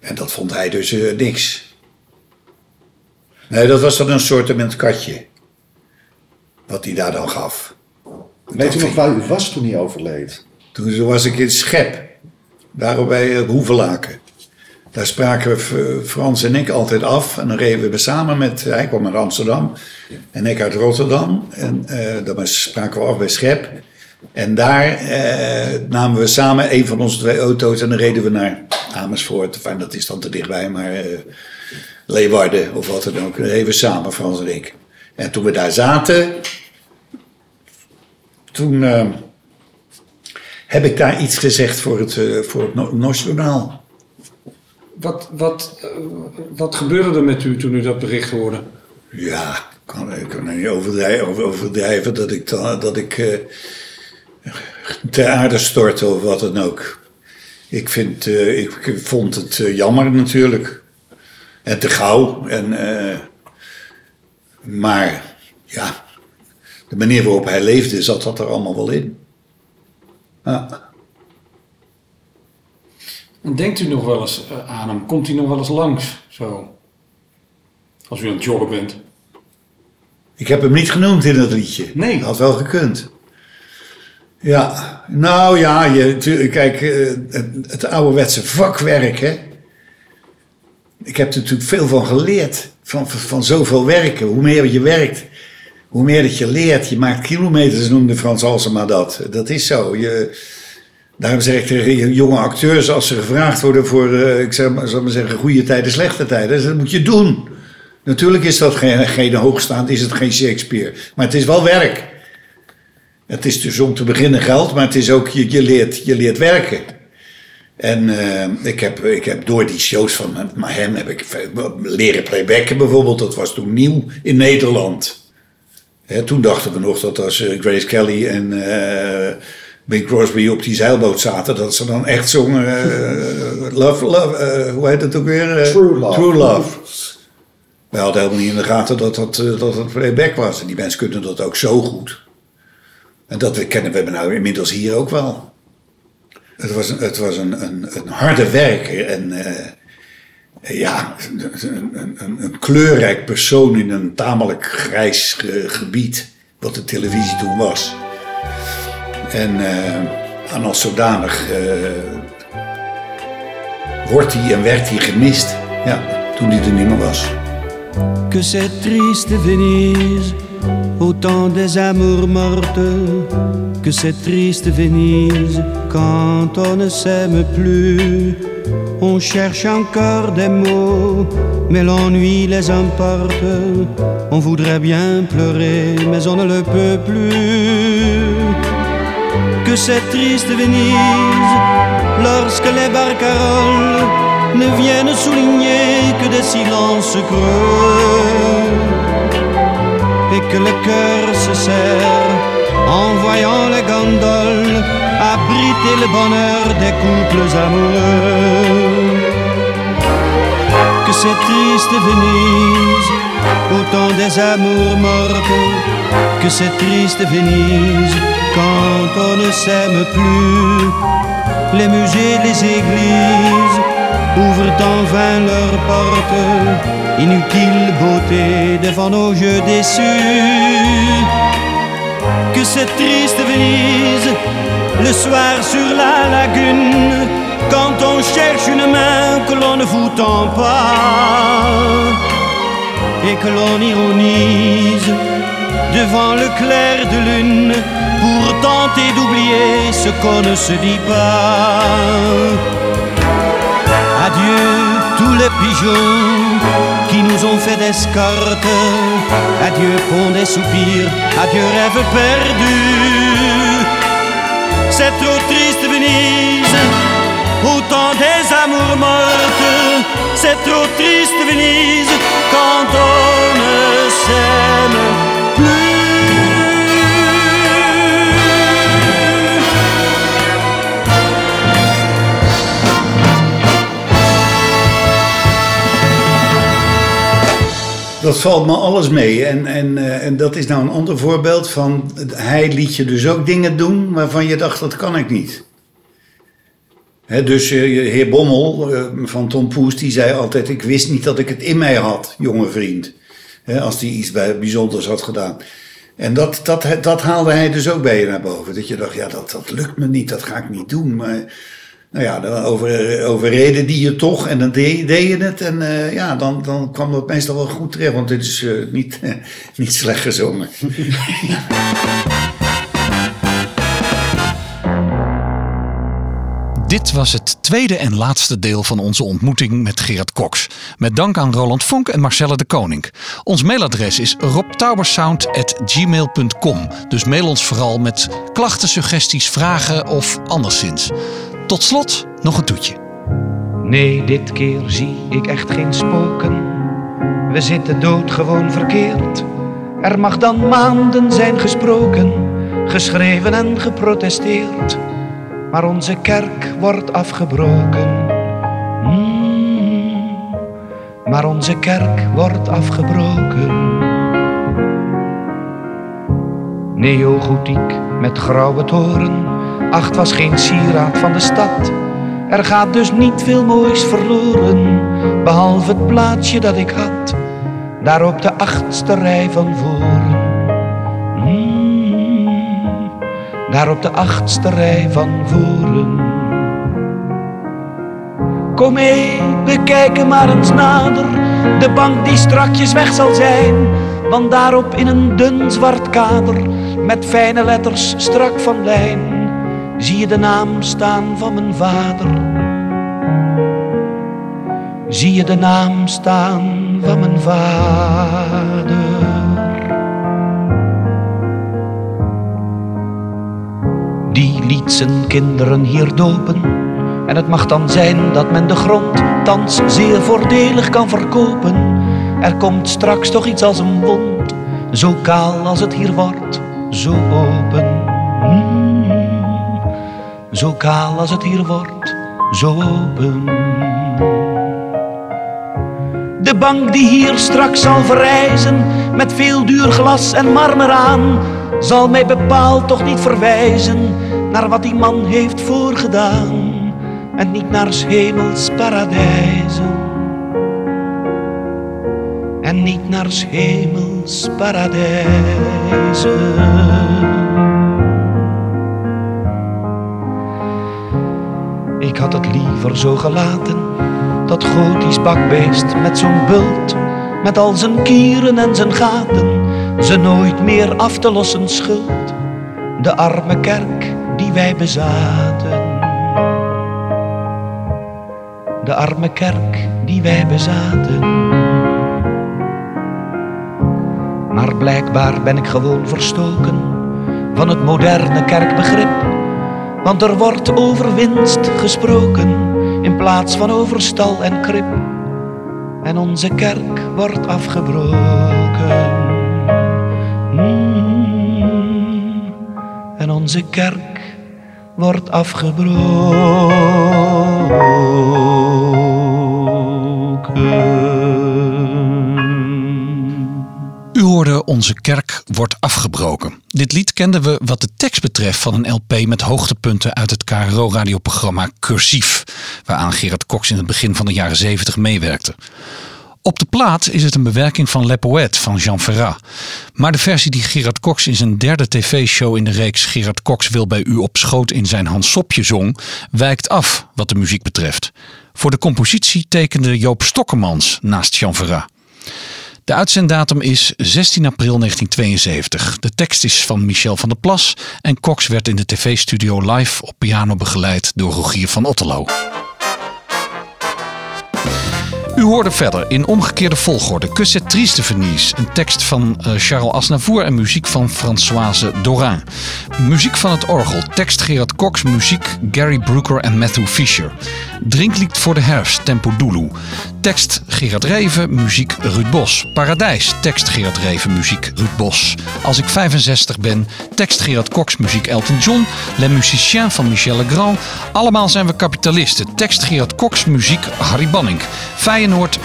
En dat vond hij dus eh, niks. Nee, dat was dan een soort katje. Wat hij daar dan gaf. Weet u nog waar u was toen hij overleed? Toen was ik in Schep. Daar bij eh, Hoevelaken. Daar spraken we, Frans en ik altijd af. En dan reden we samen met... Hij kwam uit Amsterdam. En ik uit Rotterdam. En eh, dan spraken we af bij Schep. En daar eh, namen we samen een van onze twee auto's. En dan reden we naar Amersfoort. Enfin, dat is dan te dichtbij. Maar eh, Leeuwarden of wat dan ook. Reden we samen, Frans en ik. En toen we daar zaten... Toen... eh, heb ik daar iets gezegd voor het, eh, voor het Nationaal. Wat, wat, wat gebeurde er met u toen u dat bericht hoorde? Ja, kan, ik kan niet overdrijven, over- overdrijven dat ik, da- dat ik eh, ter aarde stortte of wat dan ook. Ik, vind, eh, ik vond het eh, jammer natuurlijk. En te gauw. En, maar ja, de manier waarop hij leefde zat dat er allemaal wel in. Ja. En denkt u nog wel eens eh, aan hem? Komt hij nog wel eens langs? Zo. Als u aan het joggen bent. Ik heb hem niet genoemd in dat liedje. Nee. Had wel gekund. Ja, nou ja, je, kijk, eh, het, het ouderwetse vakwerk, hè. Ik heb er natuurlijk veel van geleerd. Van, van, van zoveel werken. Hoe meer je werkt, hoe meer dat je leert. Je maakt kilometers, noemde Frans Halsema dat. Dat is zo. Je, daarom zeg ik tegen jonge acteurs, als ze gevraagd worden voor, eh, ik zeg, maar- zal maar zeggen, goede tijden, slechte tijden. Dat moet je doen. Natuurlijk is dat geen, geen hoogstaand, is het geen Shakespeare. Maar het is wel werk. Het is dus om te beginnen geld, maar het is ook, je, je, leert, je leert werken. En eh, ik, heb, ik heb door die shows van hem- heb ik leren playbacken bijvoorbeeld. Dat was toen nieuw in Nederland. Hè, toen dachten we nog dat als eh, Grace Kelly en Bing Crosby op die zeilboot zaten, dat ze dan echt zongen. eh, love, love, eh, hoe heet het ook weer? Eh, True Love. True Love. We hadden helemaal niet in de gaten dat dat, dat het playback was. En die mensen kunnen dat ook zo goed. En dat we kennen we nou inmiddels hier ook wel. Het was, een- het was een, een, een harde werker en ja, een, een, kleurrijk persoon in een tamelijk grijs ge- gebied, wat de televisie toen was. En, eh, en als zodanig eh, wordt hij en werd hij gemist, toen hij er que cette triste Venise, au temps des amours mortes, que cette triste Venise, quand on ne s'aime plus, on cherche encore des mots, mais l'ennui les emporte, on voudrait bien pleurer, mais on ne le peut plus. Que cette triste Venise, lorsque les barcaroles ne viennent souligner que des silences creux et que le cœur se serre en voyant les gondoles abriter le bonheur des couples amoureux. Que cette triste Venise, au temps des amours mortes, que cette triste Venise, quand on ne s'aime plus, les musées, les églises ouvrent en vain leurs portes, inutile beauté devant nos yeux déçus. Que cette triste Venise, le soir sur la lagune, quand on cherche une main que l'on ne vous tend pas, et que l'on ironise devant le clair de lune pour tenter d'oublier ce qu'on ne se dit pas. Adieu tous les pigeons qui nous ont fait d'escorte. Adieu pont des soupirs, adieu rêve perdu. C'est trop triste Venise, au temps des amours mortes. C'est trop triste Venise, quand on Dat valt me alles mee. En, en, eh, en dat is nou een ander voorbeeld van... Hij liet je dus ook dingen doen waarvan je dacht, dat kan ik niet. Hè, dus eh, heer Bommel eh, van Tom Poes, die zei altijd... Ik wist niet dat ik het in mij had, jonge vriend. Als hij iets bij, bijzonders had gedaan. En dat, dat, dat haalde hij dus ook bij je naar boven. Dat je dacht, ja, dat, dat lukt me niet, dat ga ik niet doen. Maar nou ja, dan over, overreden die je toch en dan deed, je het. En eh, ja, dan, dan kwam dat meestal wel goed terecht, want dit is eh, niet, niet slecht gezongen. Dit was het tweede en laatste deel van onze ontmoeting met Gerard Cox. Met dank aan Roland Vonk en Marcelle de Koning. Ons mailadres is robtaubersound.gmail.com. Dus mail ons vooral met klachten, suggesties, vragen of anderszins. Tot slot nog een toetje. Nee, dit keer zie ik echt geen spoken. We zitten doodgewoon verkeerd. Er mag dan maanden zijn gesproken, geschreven en geprotesteerd. Maar onze kerk wordt afgebroken. Mm, maar onze kerk wordt afgebroken. Neogotiek met grauwe toren. Acht was geen sieraad van de stad. Er gaat dus niet veel moois verloren, behalve het plaatsje dat ik had, daar op de achtste rij van voren. Mm, daar op de achtste rij van voren. Kom mee, we kijken maar eens nader, de bank die strakjes weg zal zijn, want daarop in een dun zwart kader, met fijne letters strak van lijn, zie je de naam staan van mijn vader. Zie je de naam staan van mijn vader. Die liet zijn kinderen hier dopen. En het mag dan zijn dat men de grond thans zeer voordelig kan verkopen. Er komt straks toch iets als een wond, zo kaal als het hier wordt, zo open. Mm, zo kaal als het hier wordt, zo open. De bank die hier straks zal verrijzen, met veel duur glas en marmer aan, zal mij bepaald toch niet verwijzen naar wat die man heeft voorgedaan, en niet naar hemels paradijzen. En niet naar hemels paradijzen. Ik had het liever zo gelaten, dat gotisch bakbeest met zo'n bult, met al zijn kieren en zijn gaten, ze nooit meer af te lossen schuld, de arme kerk die wij bezaten. De arme kerk die wij bezaten. Maar blijkbaar ben ik gewoon verstoken van het moderne kerkbegrip. Want er wordt over winst gesproken in plaats van over stal en krip. En onze kerk wordt afgebroken. Mm, en onze kerk wordt afgebroken. U hoorde Onze Kerk wordt afgebroken. Dit lied kenden we wat de tekst betreft van een LP met hoogtepunten uit het KRO-radioprogramma Cursief, waaraan Gerard Cox in het begin van de jaren 70 meewerkte. Op de plaat is het een bewerking van Le Poète van Jean Ferrat. Maar de versie die Gerard Cox in zijn derde tv-show in de reeks Gerard Cox wil bij u op schoot in zijn Hans Sopje zong, wijkt af wat de muziek betreft. Voor de compositie tekende Joop Stokkemans naast Jean Ferrat. De uitzenddatum is 16 april 1972. De tekst is van Michel van der Plas en Cox werd in de tv-studio live op piano begeleid door Rogier van Otterlo. U hoorde verder in omgekeerde volgorde c'est triste Venise, een tekst van eh, Charles Aznavour en muziek van Françoise Dorin. Muziek van het orgel, tekst Gerard Cox, muziek Gary Brooker en Matthew Fisher. Drinklied voor de herfst, Tempo Dulu. Tekst Gerard Reven, muziek Ruud Bos. Paradijs, tekst Gerard Reven, muziek Ruud Bos. Als ik 65 ben, tekst Gerard Cox, muziek Elton John. Les Musiciens van Michel Legrand. Allemaal zijn we kapitalisten. Tekst Gerard Cox, muziek Harry Banning. Feyenoord,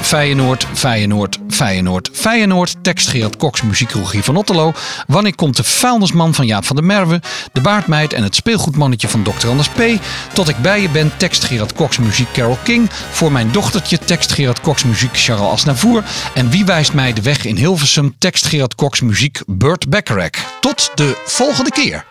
Feyenoord, Feyenoord. Feyenoord, tekst Gerard Cox, muziek Rogier van Otterlo. Wanneer komt de vuilnisman van Jaap van der Merwe? De baardmeid en het speelgoedmannetje van Dr. Anders P. Tot ik bij je ben, tekst Gerard Cox, muziek Carol King. Voor mijn dochtertje, tekst Gerard Cox, muziek Charles Asnavour. En wie wijst mij de weg in Hilversum, tekst Gerard Cox, muziek Burt Bacharach. Tot de volgende keer.